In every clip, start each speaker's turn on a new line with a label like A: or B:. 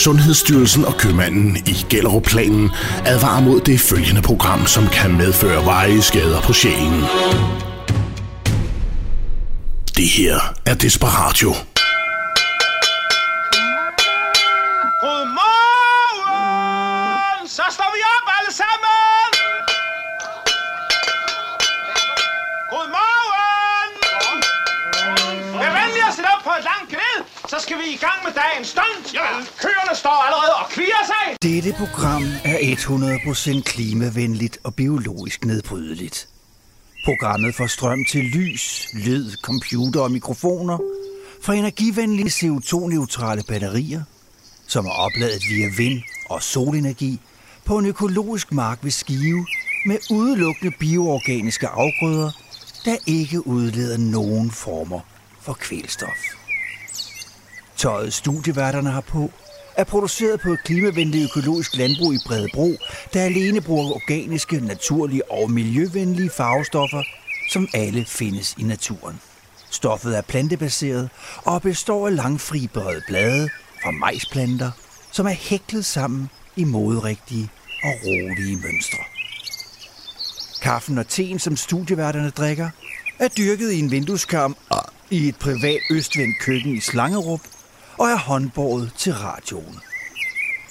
A: Sundhedsstyrelsen og købmanden i Gellerup-planen advarer mod det følgende program, som kan medføre veje skader på sjælen. Det her er Desperatio.
B: Dette program er 100% klimavenligt og biologisk nedbrydeligt. Programmet får strøm til lys, lyd, computer og mikrofoner fra energivenlige CO2-neutrale batterier, som er opladet via vind- og solenergi på en økologisk mark ved Skive med udelukkende bioorganiske afgrøder, der ikke udleder nogen former for kvælstof. Tøjet studieværterne har på er produceret på et klimavenligt økologisk landbrug i Bredebro, der alene bruger organiske, naturlige og miljøvenlige farvestoffer, som alle findes i naturen. Stoffet er plantebaseret og består af langfibrede blade fra majsplanter, som er hæklet sammen i moderigtige og rolige mønstre. Kaffen og teen, som studieværterne drikker, er dyrket i en vindueskarm i et privat østvendt køkken i Slangerup og er håndbåret til radioen.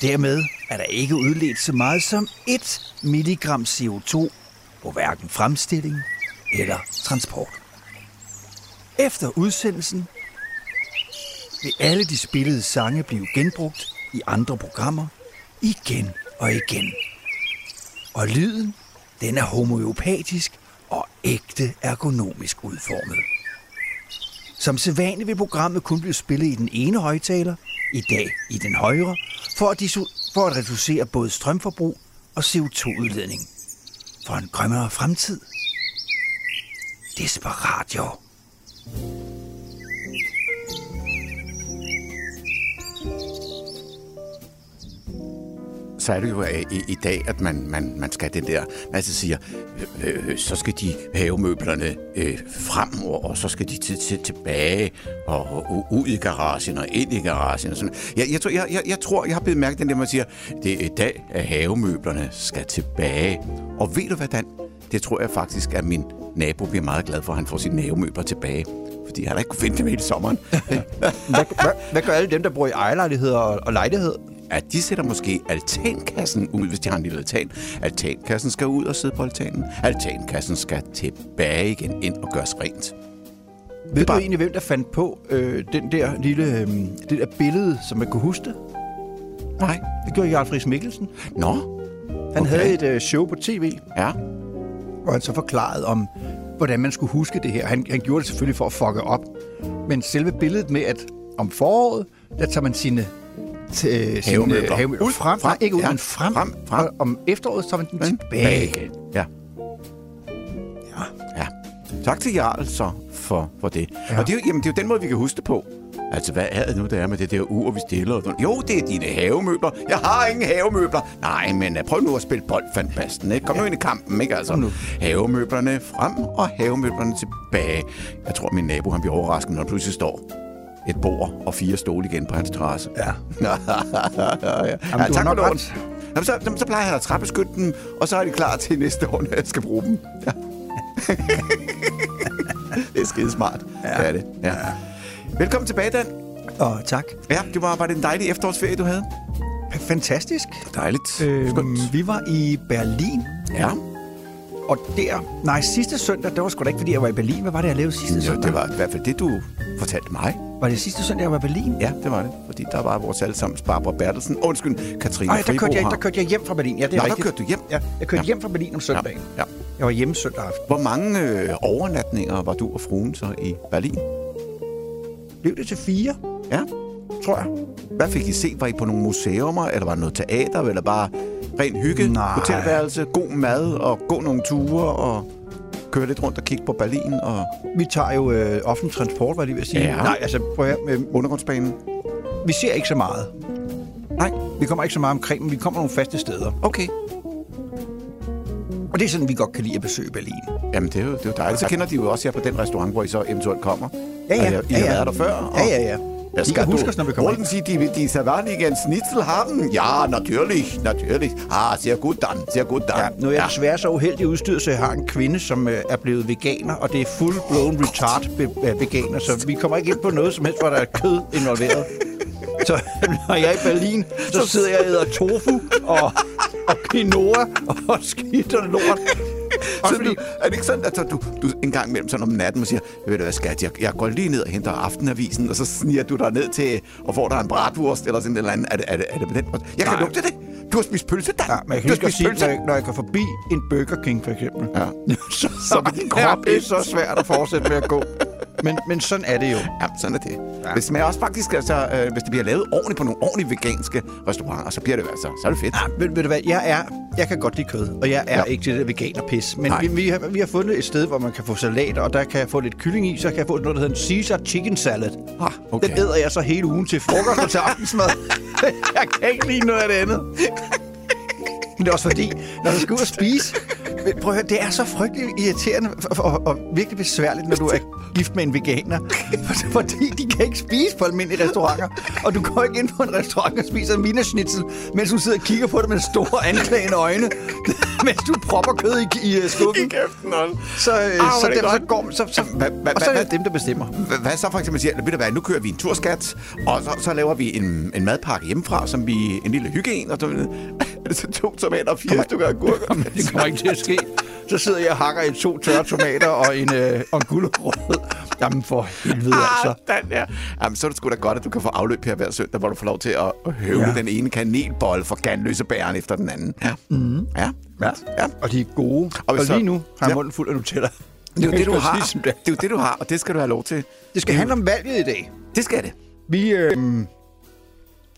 B: Dermed er der ikke udledt så meget som 1 milligram CO2 på hverken fremstilling eller transport. Efter udsendelsen vil alle de spillede sange blive genbrugt i andre programmer igen og igen. Og lyden, den er homeopatisk og ægte ergonomisk udformet. Som sædvanligt vil programmet kun blive spillet i den ene højtaler, i dag i den højre, for at, disu- for at reducere både strømforbrug og CO2-udledning. For en grønnere fremtid. Desperat, jo.
C: Så er det jo øh, i, i dag, at man, man, man skal den der, man altså siger, øh, øh, øh, så skal de havemøblerne øh, frem, og, og så skal de til, til, tilbage, og, og ud i garagen, og ind i garagen. Og sådan. Jeg, jeg, tror, jeg, jeg, jeg tror, jeg har blevet mærket den der, man siger, det er i dag, at havemøblerne skal tilbage. Og ved du hvad, Det tror jeg faktisk, at min nabo bliver meget glad for, at han får sine havemøbler tilbage. Fordi han har ikke kunne finde dem hele sommeren.
B: Hvad, hvad, hvad gør alle dem, der bor i ejerlejligheder og, og lejlighed?
C: At de sætter måske altankassen ud, hvis de har en lille altan. Altankassen skal ud og sidde på altanen. Altankassen skal tilbage igen ind og gøres rent.
B: Ved
C: bare-
B: du egentlig, hvem der fandt på øh, den der lille, øh, det der billede, som man kunne huske det?
C: Nej.
B: Det gjorde Jarl Friis Mikkelsen.
C: Nå,
B: Han
C: Okay.
B: havde et øh, show på tv,
C: ja.
B: hvor han så forklarede om, hvordan man skulle huske det her. Han, han gjorde det selvfølgelig for at fucke op. Men selve billedet med, at om foråret, der tager man sine, sine
C: Havemøbler.
B: havemøbler
C: Ud,
B: frem.
C: frem,
B: Nej, ikke ud,
C: ja.
B: men frem.
C: Frem, frem.
B: Og om efteråret, så man den tilbage.
C: igen. Ja.
B: Ja.
C: ja. Tak til Jarl så for, for det. Ja.
B: Ja.
C: Og det er, jo, jamen, det er jo den måde, vi kan huske det på. Altså, hvad er det nu, der er med det der ur, vi stiller? Og? Jo, det er dine havemøbler. Jeg har ingen havemøbler. Nej, men uh, prøv nu at spille bold, fandt basten. Ikke? Kom nu ind i kampen, ikke altså?
B: Kom nu.
C: Havemøblerne frem og havemøblerne tilbage. Jeg tror, min nabo han bliver overrasket, når der pludselig står et bord og fire stole igen på hans terrasse.
B: Ja.
C: ja, ja,
B: du har
C: tak for
B: nok
C: lån.
B: ret.
C: Jamen, så, jamen, så plejer han at trappeskytte dem, og så er de klar til næste år, når jeg skal bruge dem. Ja. det er skide smart. Ja. Det er det. Ja. Velkommen tilbage, Dan.
B: Og tak.
C: Ja, det var, var det en dejlig efterårsferie, du havde?
B: Fantastisk.
C: Dejligt. Skønt.
B: vi var i Berlin,
C: Ja,
B: og der... Nej, sidste søndag, det var sgu da ikke, fordi jeg var i Berlin. Hvad var det, jeg lavede sidste
C: jo,
B: søndag?
C: det var i hvert fald det, du fortalte mig.
B: Var det sidste søndag, jeg var i Berlin?
C: Ja, det var det. Fordi der var vores allesammens Barbara Bertelsen. Undskyld, Katrine
B: Nej, der kørte, jeg, der kørte jeg hjem fra Berlin. Ja, det er
C: der
B: rigtigt.
C: kørte du hjem.
B: Ja, jeg kørte
C: Ja.
B: ja. hjem fra Berlin om søndagen.
C: Ja.
B: Jeg var hjemme søndag aften.
C: Hvor mange øh, overnatninger var du og fruen så i Berlin?
B: Blev det til fire,
C: Ja.
B: tror jeg.
C: Hvad fik I set? Var I på nogle museumer, eller var det noget teater, eller bare ren hygge,
B: Nej.
C: hotelværelse, god mad og gå nogle ture og køre lidt rundt og kigge på Berlin og
B: Vi tager jo øh, offentlig transport, var lige ved at sige.
C: Ja.
B: Nej, altså prøv at øh,
C: undergrundsbanen?
B: vi ser ikke så meget.
C: Nej,
B: Vi kommer ikke så meget omkring, men vi kommer nogle faste steder.
C: okay.
B: Og det er sådan, vi godt kan lide at besøge Berlin.
C: Jamen, det er jo, det er jo dejligt. Så kender de jo også jer på den restaurant, hvor I så eventuelt kommer.
B: Ja, ja.
C: Og I, I
B: ja,
C: har
B: ja.
C: været der før. Og,
B: Ja, ja, ja.
C: Ja,
B: når vi kommer
C: Wollen Sie die, die Savanigen Schnitzel haben? Ja, natürlich, natürlich. Ah, sehr gut dann, sehr gut dann.
B: Ja, nu er jeg desværre så uheldig udstyret, så jeg har en kvinde, som øh, er blevet veganer, og det er full-blown retard be- øh, veganer, så vi kommer ikke ind på noget som helst, hvor der er kød involveret. Så når jeg er i Berlin, så sidder jeg og æder tofu og, og quinoa og skidt og lort.
C: Så du, er det ikke sådan, at du, du en gang imellem sådan om natten og siger, ved du hvad skat, jeg, jeg går lige ned og henter aftenavisen, og så sniger du dig ned til og får dig en bratwurst eller sådan et eller andet. Er det, er det, er det på den? Jeg kan
B: Nej.
C: lugte det. Du har spist pølse, Dan.
B: Ja, men jeg kan
C: du
B: huske at sige, når jeg, når jeg går forbi en Burger King for eksempel,
C: Ja.
B: så,
C: Så din krop
B: det er så svært at fortsætte med at gå. Men, men sådan er det jo.
C: Ja, sådan er det. Ja. Det smager også faktisk, altså, øh, hvis det bliver lavet ordentligt på nogle ordentlige veganske restauranter, så bliver det altså, så er det fedt.
B: Ja, ved, ved du hvad, jeg, er, jeg kan godt lide kød, og jeg er
C: Ja.
B: ikke til det der veganerpis. Men
C: Nej.
B: vi, vi, har, vi har fundet et sted, hvor man kan få salater, og der kan jeg få lidt kylling i, så kan jeg få noget, der hedder en Caesar Chicken Salad.
C: Ah, okay.
B: Den æder jeg så hele ugen til frokost og til aftensmad. jeg kan ikke lide noget af det andet. Men det er også fordi, når du skal ud og spise... Prøv at høre, det er så frygteligt irriterende og, og, og virkelig besværligt, når du er gift med en veganer. For- Fordi de kan ikke spise på almindelige restauranter. Og du går ikke ind på en restaurant og spiser en wienerschnitzel, mens du sidder og kigger på det med store anklagende øjne, mens du propper kød i, i uh, skuffen.
C: kæften, hold.
B: Så, øh,
C: Ah,
B: så,
C: er det
B: dem, så,
C: godt.
B: går, så, så,
C: Hvad- hvad-
B: og så er det dem, der bestemmer.
C: Hvad så for eksempel siger, ved du hvad, nu kører vi en turskat, og så, så laver vi en, en madpakke hjemmefra, som vi en lille hygge en, og så det så to tomater og fire stykker agurker.
B: Det kommer ikke til at ske. Så sidder jeg og hakker i to tørre tomater og en, øh, og en gulerod. Jamen for helvede altså.
C: Ah, den der. Jamen, så er det sgu da godt, at du kan få afløb her hver søndag, hvor du får lov til at, at høvle ja. Den ene kanelbolle for ganløse bæren efter den anden. Ja. Mm. ja.
B: Ja.
C: ja.
B: Og de er gode.
C: Og
B: Og,
C: så-
B: lige nu har jeg
C: Ja.
B: munden fuld af Nutella.
C: Det er jo det, du har.
B: sige, som
C: Det er jo det, du har, og det skal du have lov til.
B: Det skal handle om valget i dag.
C: Det skal det.
B: Vi, øh,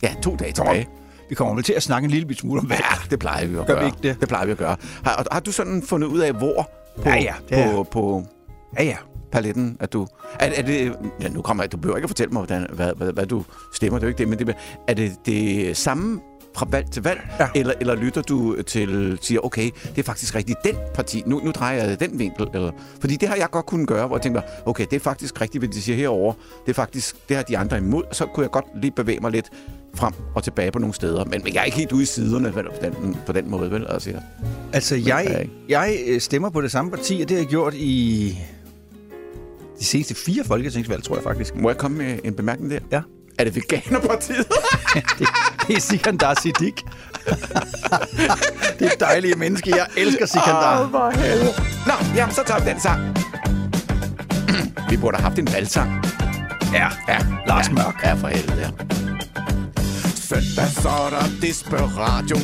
C: Ja, to dage tilbage.
B: Vi kommer vel til at snakke en lille bit smule om valg.
C: Ja, det plejer vi at
B: Gør vi
C: gøre.
B: ikke det?
C: Det plejer vi at gøre. Har, og har du sådan fundet ud af, hvor på,
B: Ja, ja, det er-
C: på, på
B: Ja, ja.
C: paletten, at du... Er, er det... Ja, nu kommer jeg... Du behøver ikke at fortælle mig, hvordan, hvad, hvad, hvad du stemmer. Det er jo ikke det, men det, er det det samme fra valg til valg?
B: Ja.
C: Eller, eller lytter du til... Siger, okay, det er faktisk rigtigt den parti. Nu, nu drejer jeg den vinkel. Eller, fordi det har jeg godt kunnet gøre, hvor jeg tænker, okay, det er faktisk rigtigt, hvad de siger herover. Det er faktisk... Det har de andre imod. Så kunne jeg godt lige bevæge mig lidt frem og tilbage på nogle steder. Men, men jeg er ikke helt ude i siderne på, den, på den måde, vel? Altså, jeg,
B: Altså, jeg,
C: ikke?
B: jeg øh, stemmer på det samme parti, og det har jeg gjort i de seneste fire folketingsvalg, tror jeg faktisk.
C: må jeg komme med en bemærkning der?
B: Ja.
C: Er det Veganerpartiet?
B: Det, det er Sikandar Siddiq. det er dejlige menneske. Jeg elsker Sikandar.
C: Åh, hvor helvede. Nå, jamen, så tager vi den sang. vi burde have haft en valgsang.
B: Ja,
C: Ja,
B: Lars
C: ja,
B: Mørk.
C: Ja, for helvede, ja. Søndag så er der Desperatio.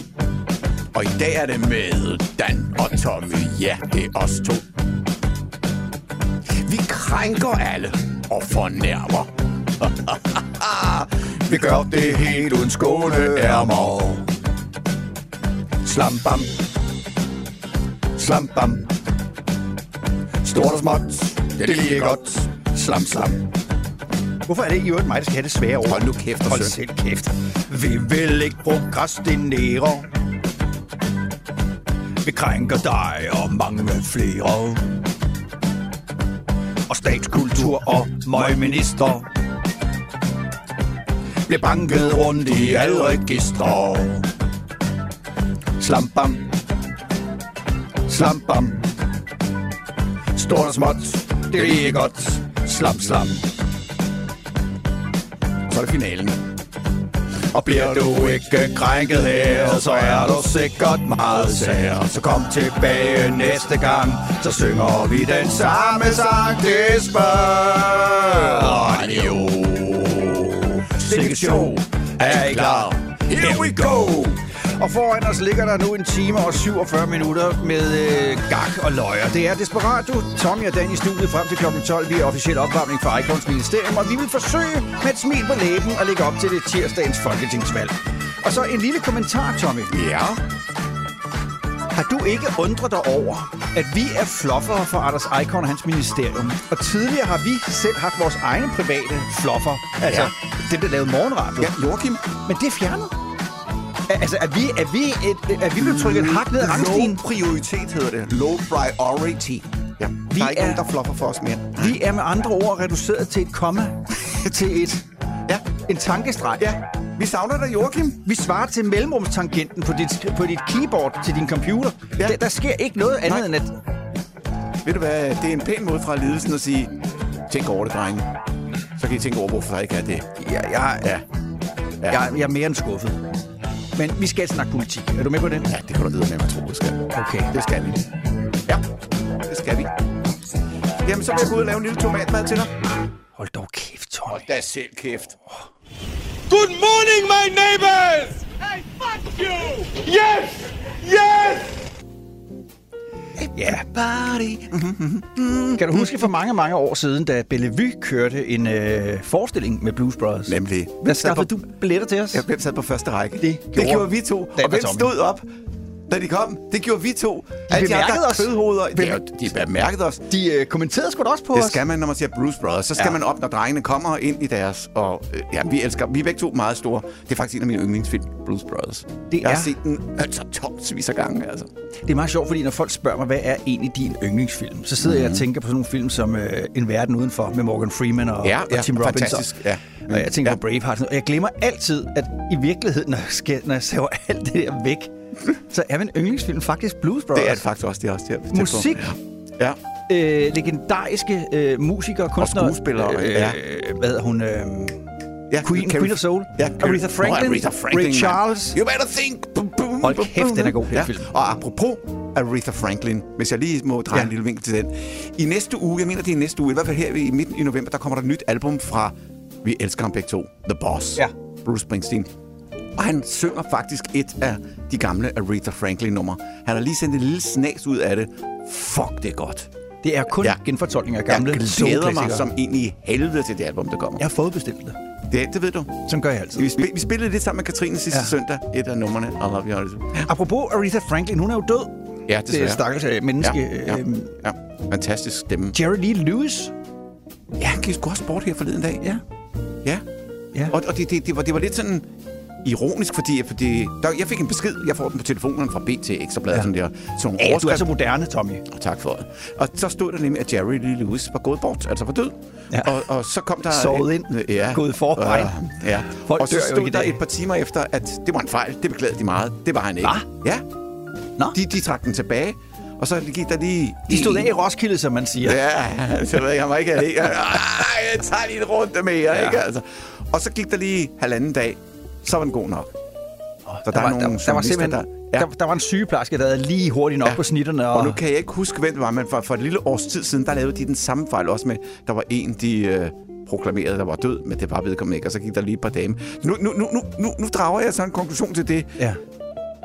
C: Og i dag er det med Dan og Tommy. Ja, det er os to. Vi krænker alle og fornærmer. vi gør det helt uden skåneærmer. Slam bam. Slam bam. Stort og småt, det er lige godt. Slam slam.
B: Hvorfor er det i øvrigt mig, der skal have det svære ord?
C: Hold nu kæft
B: Hold
C: søn.
B: selv kæft. Vi vil ikke prokrastinere. Vi krænker dig og mange flere. Og statskultur og møgminister. Blev banket rundt i alle register. Slampam Slampam Stort og småt. Det er lige godt. Slam, slam.
C: Så er det finalen.
B: Og bliver du ikke krænket her, så er du sikkert meget sær. Så kom tilbage næste gang, så synger vi den samme sang. Det spørger jo. Sikkert show, er I klar? Here we go! Og foran os ligger der nu en time og 47 minutter med øh, gak og løjer. Det er Desperado, Tommy og Dan i studiet frem til kl. 12. Vi er officiel opvarmning fra Icons Ministerium, og vi vil forsøge med et smil på læben at lægge op til det tirsdagens folketingsvalg. Og så en lille kommentar, Tommy.
C: Ja.
B: Har du ikke undret dig over, at vi er fluffere for Anders Icon og hans ministerium? Og tidligere har vi selv haft vores egne private fluffer. Altså,
C: Ja.
B: det der lavede morgenradio.
C: Ja, Joachim.
B: Men det er fjernet. Er- Altså, er vi, er vi, et, er vi blevet trykket et hak ned ad rangstigen?
C: Low prioritet hedder det. Low priority. Ja.
B: Vi
C: der er ikke
B: er-
C: nogen, der flopper for os mere.
B: Vi er med andre ord reduceret til et komma, til et...
C: Ja.
B: En tankestreg.
C: Ja, vi savner dig, Joachim.
B: Vi svarer til mellemrumstangenten på dit, på dit keyboard til din computer.
C: Ja.
B: Ja. Der, der sker ikke noget andet
C: Nej.
B: end at...
C: Ved du hvad, det er en pæn måde fra ledelsen at sige, tænk over det, drenge. Så kan I tænke over, hvorfor der ikke er det.
B: Jeg, jeg,
C: Ja. Ja.
B: jeg, jeg er mere end skuffet. Men vi skal snakke politik. Er du med på det?
C: Ja, det kan du vide med, at tro, det skal.
B: Okay.
C: Det skal vi. Ja, det skal vi. Jamen, så vil jeg gå ud og lave en lille tomatmad til dig.
B: Hold dog kæft, Tommy.
C: Hold da selv kæft.
D: Good morning, my neighbors! Hey, fuck you! Yes! Yes!
B: Ja. Kan du huske for mange, mange år siden, da Bellevue kørte en øh, forestilling med Blues Brothers?
C: Nemlig. Sad
B: skaffede
C: på-
B: du billetter til os?
C: Ja, hvem sad på første række?
B: Det
C: det
B: gjorde
C: gjorde vi to. Og hvem stod op, da de kom? Det gjorde vi to. Alle de
B: bemærkede
C: andre
B: os.
C: kødhoveder. Ja, de bemærkede os.
B: De øh, kommenterede sgu da også på
C: Det
B: os.
C: skal man, når man siger Bruce Brothers. Så skal
B: Ja.
C: man op, når drengene kommer ind i deres... Og, øh, ja, vi elsker... Vi er begge to meget store. Det er faktisk en af mine yndlingsfilm, Bruce Brothers.
B: Det
C: Jeg
B: er-
C: har set den altså tonsvis af gange, altså.
B: Det er meget sjovt, fordi når folk spørger mig, hvad er egentlig din yndlingsfilm, så sidder mm. jeg og tænker på sådan nogle film som øh, En Verden Udenfor med Morgan Freeman og,
C: Ja,
B: og
C: ja,
B: Tim Robbins.
C: fantastisk, ja.
B: Og jeg tænker
C: Ja.
B: på Braveheart. Og jeg glemmer altid, at i virkeligheden, når jeg, skal, når jeg saver alt det der væk, så er min yndlingsfim faktisk Blues Brothers.
C: Det er det faktisk også. Det er også det,
B: Musik.
C: Ja.
B: øh, legendariske øh, musikere, kunstnere.
C: skuespillere,
B: Øh,
C: ja.
B: Hvad hedder hun? Øh,
C: ja.
B: Queen,
C: Carrie-
B: Queen of Soul.
C: Ja,
B: Aretha Franklin.
C: Aretha Franklin,
B: Ray. Charles.
C: You better think. Boom, boom,
B: Hold
C: boom,
B: kæft, den er god, den
C: ja.
B: film.
C: Og apropos Aretha Franklin, hvis jeg lige må dreje
B: Ja.
C: en lille vinkel til den. I næste uge, jeg mener det er i næste uge, i hvert fald her i midten i november, der kommer der et nyt album fra, vi elsker ham begge to, The Boss,
B: Ja.
C: Bruce Springsteen. Og han synger faktisk et af de gamle Aretha Franklin-numre. Han har lige sendt en lille snas ud af det. Fuck, det er godt.
B: Det er kun
C: Ja.
B: ja. genfortolkninger af gamle
C: jeg glæder mig som ind i helvede til det album, der kommer.
B: Jeg har fået bestilt det.
C: Det, det ved du.
B: Som gør jeg altid.
C: Vi, spil, vi spillede lidt sammen med Katrine sidste
B: Ja.
C: ja. søndag. Et af numrene. I love you. Alice.
B: Apropos Aretha Franklin, hun er jo død.
C: Ja,
B: Det er stakkels øh, menneske.
C: Ja, ja,
B: Øhm,
C: ja. Fantastisk stemme.
B: Jerry Lee Lewis.
C: Ja, han gik sgu også bort her forleden dag.
B: Ja.
C: Ja.
B: Ja.
C: Og, og det, det, det, var, det var lidt sådan ironisk, fordi, fordi der, jeg fik en besked, jeg får den på telefonen fra BT Ekstrabladet,
B: Ja.
C: sådan der, nogle
B: Ja, du er så moderne, Tommy.
C: Og tak for det. Og så stod der nemlig, at Jerry Lee Lewis var gået bort, altså var død.
B: Ja.
C: Og, og så kom der...
B: Sovet ind.
C: Ja.
B: Gået forvejen.
C: Ja. ja.
B: Folk
C: og så stod der et par timer efter, at det var en fejl. Det beklagede de meget. Det var han ikke.
B: Hva?
C: Ja.
B: Nå.
C: De, de trak den tilbage. Og så gik der lige...
B: De stod af i Roskilde, som man siger.
C: Ja, så ved jeg, han var ikke... Ej, jeg tager lige en runde mere, ja. ikke? Altså. Og så gik der lige halvanden dag. Så var den god nok. Så
B: Der var, der, der, var simpelthen, der,
C: ja.
B: der, der var en sygeplejerske, der havde lige hurtigt nok
C: Ja.
B: på snitterne. Og,
C: Og nu kan jeg ikke huske, hvem det var, men for, for et lille års tid siden, der lavede de den samme fejl også med, der var en, de øh, proklamerede, der var død, men det var vedkommende ikke, og så gik der lige et par dage. Nu, nu, nu, nu, nu, nu drager jeg så en konklusion til det.
B: Ja.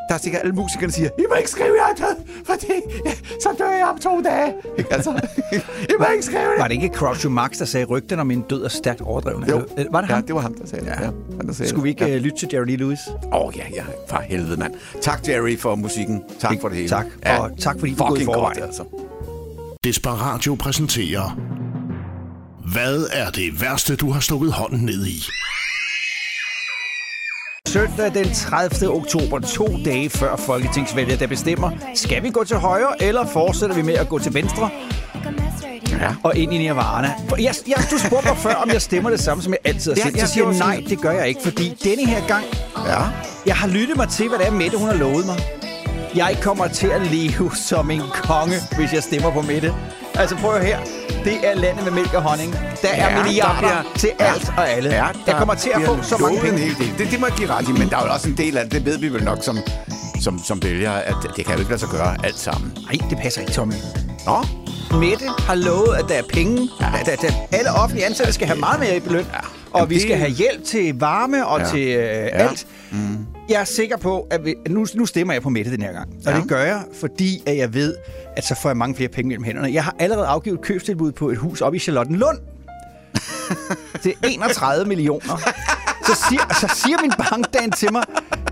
C: Der er sikkert alle musikerne, der siger, I må ikke skrive, jeg er død, fordi ja, så dør jeg om to dage. Ikke? Altså, I må ikke skrive det.
B: Var det ikke Groucho Marx, der sagde, rygten om min død er stærkt overdreven?
C: Jo,
B: Øh, Var det
C: ja,
B: ham?
C: det var ham, der sagde det.
B: Ja.
C: Ja. han, der sagde
B: Skulle vi ikke ja. lytte til Jerry Lee Lewis?
C: Åh, oh, ja, ja. For helvede, mand. Tak, Jerry, for musikken. Tak for det hele.
B: Tak. Og tak, fordi du er gået i forvejen.
C: godt, altså.
A: Desperatio præsenterer Hvad er det værste, du har stukket hånden ned i?
B: Søndag den 30. oktober, to dage før Folketingsvalget, der bestemmer, skal vi gå til højre, eller fortsætter vi med at gå til venstre
C: Ja.
B: og ind i Nirvana? Jeg, jeg, du spurgte mig før, om jeg stemmer det samme, som jeg altid har
C: Ja,
B: sagt.
C: ja,
B: siger jeg,
C: var
B: nej, det gør jeg ikke, fordi denne her gang,
C: Ja.
B: jeg har lyttet mig til, hvad det er, Mette hun har lovet mig. Jeg kommer til at leve som en konge, hvis jeg stemmer på Mette. Altså prøv her. Det er landet med mælk og honning. Der er
C: Ja,
B: milliarder
C: der bliver-
B: til alt og alle.
C: Ja,
B: jeg
C: der
B: kommer til at få så mange penge.
C: hel del. Det, det må jeg give ret i, men der er jo også en del af det, det ved vi vel nok som, som, som vælgere, at det kan jo ikke lade sig gøre alt sammen.
B: Nej, det passer ikke, Tommy.
C: Nå?
B: Mette har lovet, at der er penge. Ja. At, at, at alle offentlige ansatte skal have meget mere i beløn. Ja. Og
C: Jamen,
B: vi
C: det-
B: skal have hjælp til varme og
C: Ja.
B: til øh, ja. alt. Mm. Jeg er sikker på, at vi, nu, nu stemmer jeg på Mette den her gang. Og
C: Ja.
B: det gør jeg, fordi at jeg ved, at så får jeg mange flere penge mellem hænderne. Jeg har allerede afgivet et købstilbud på et hus oppe i Charlottenlund. til 31 millioner. Så siger, så siger min bankdan til mig,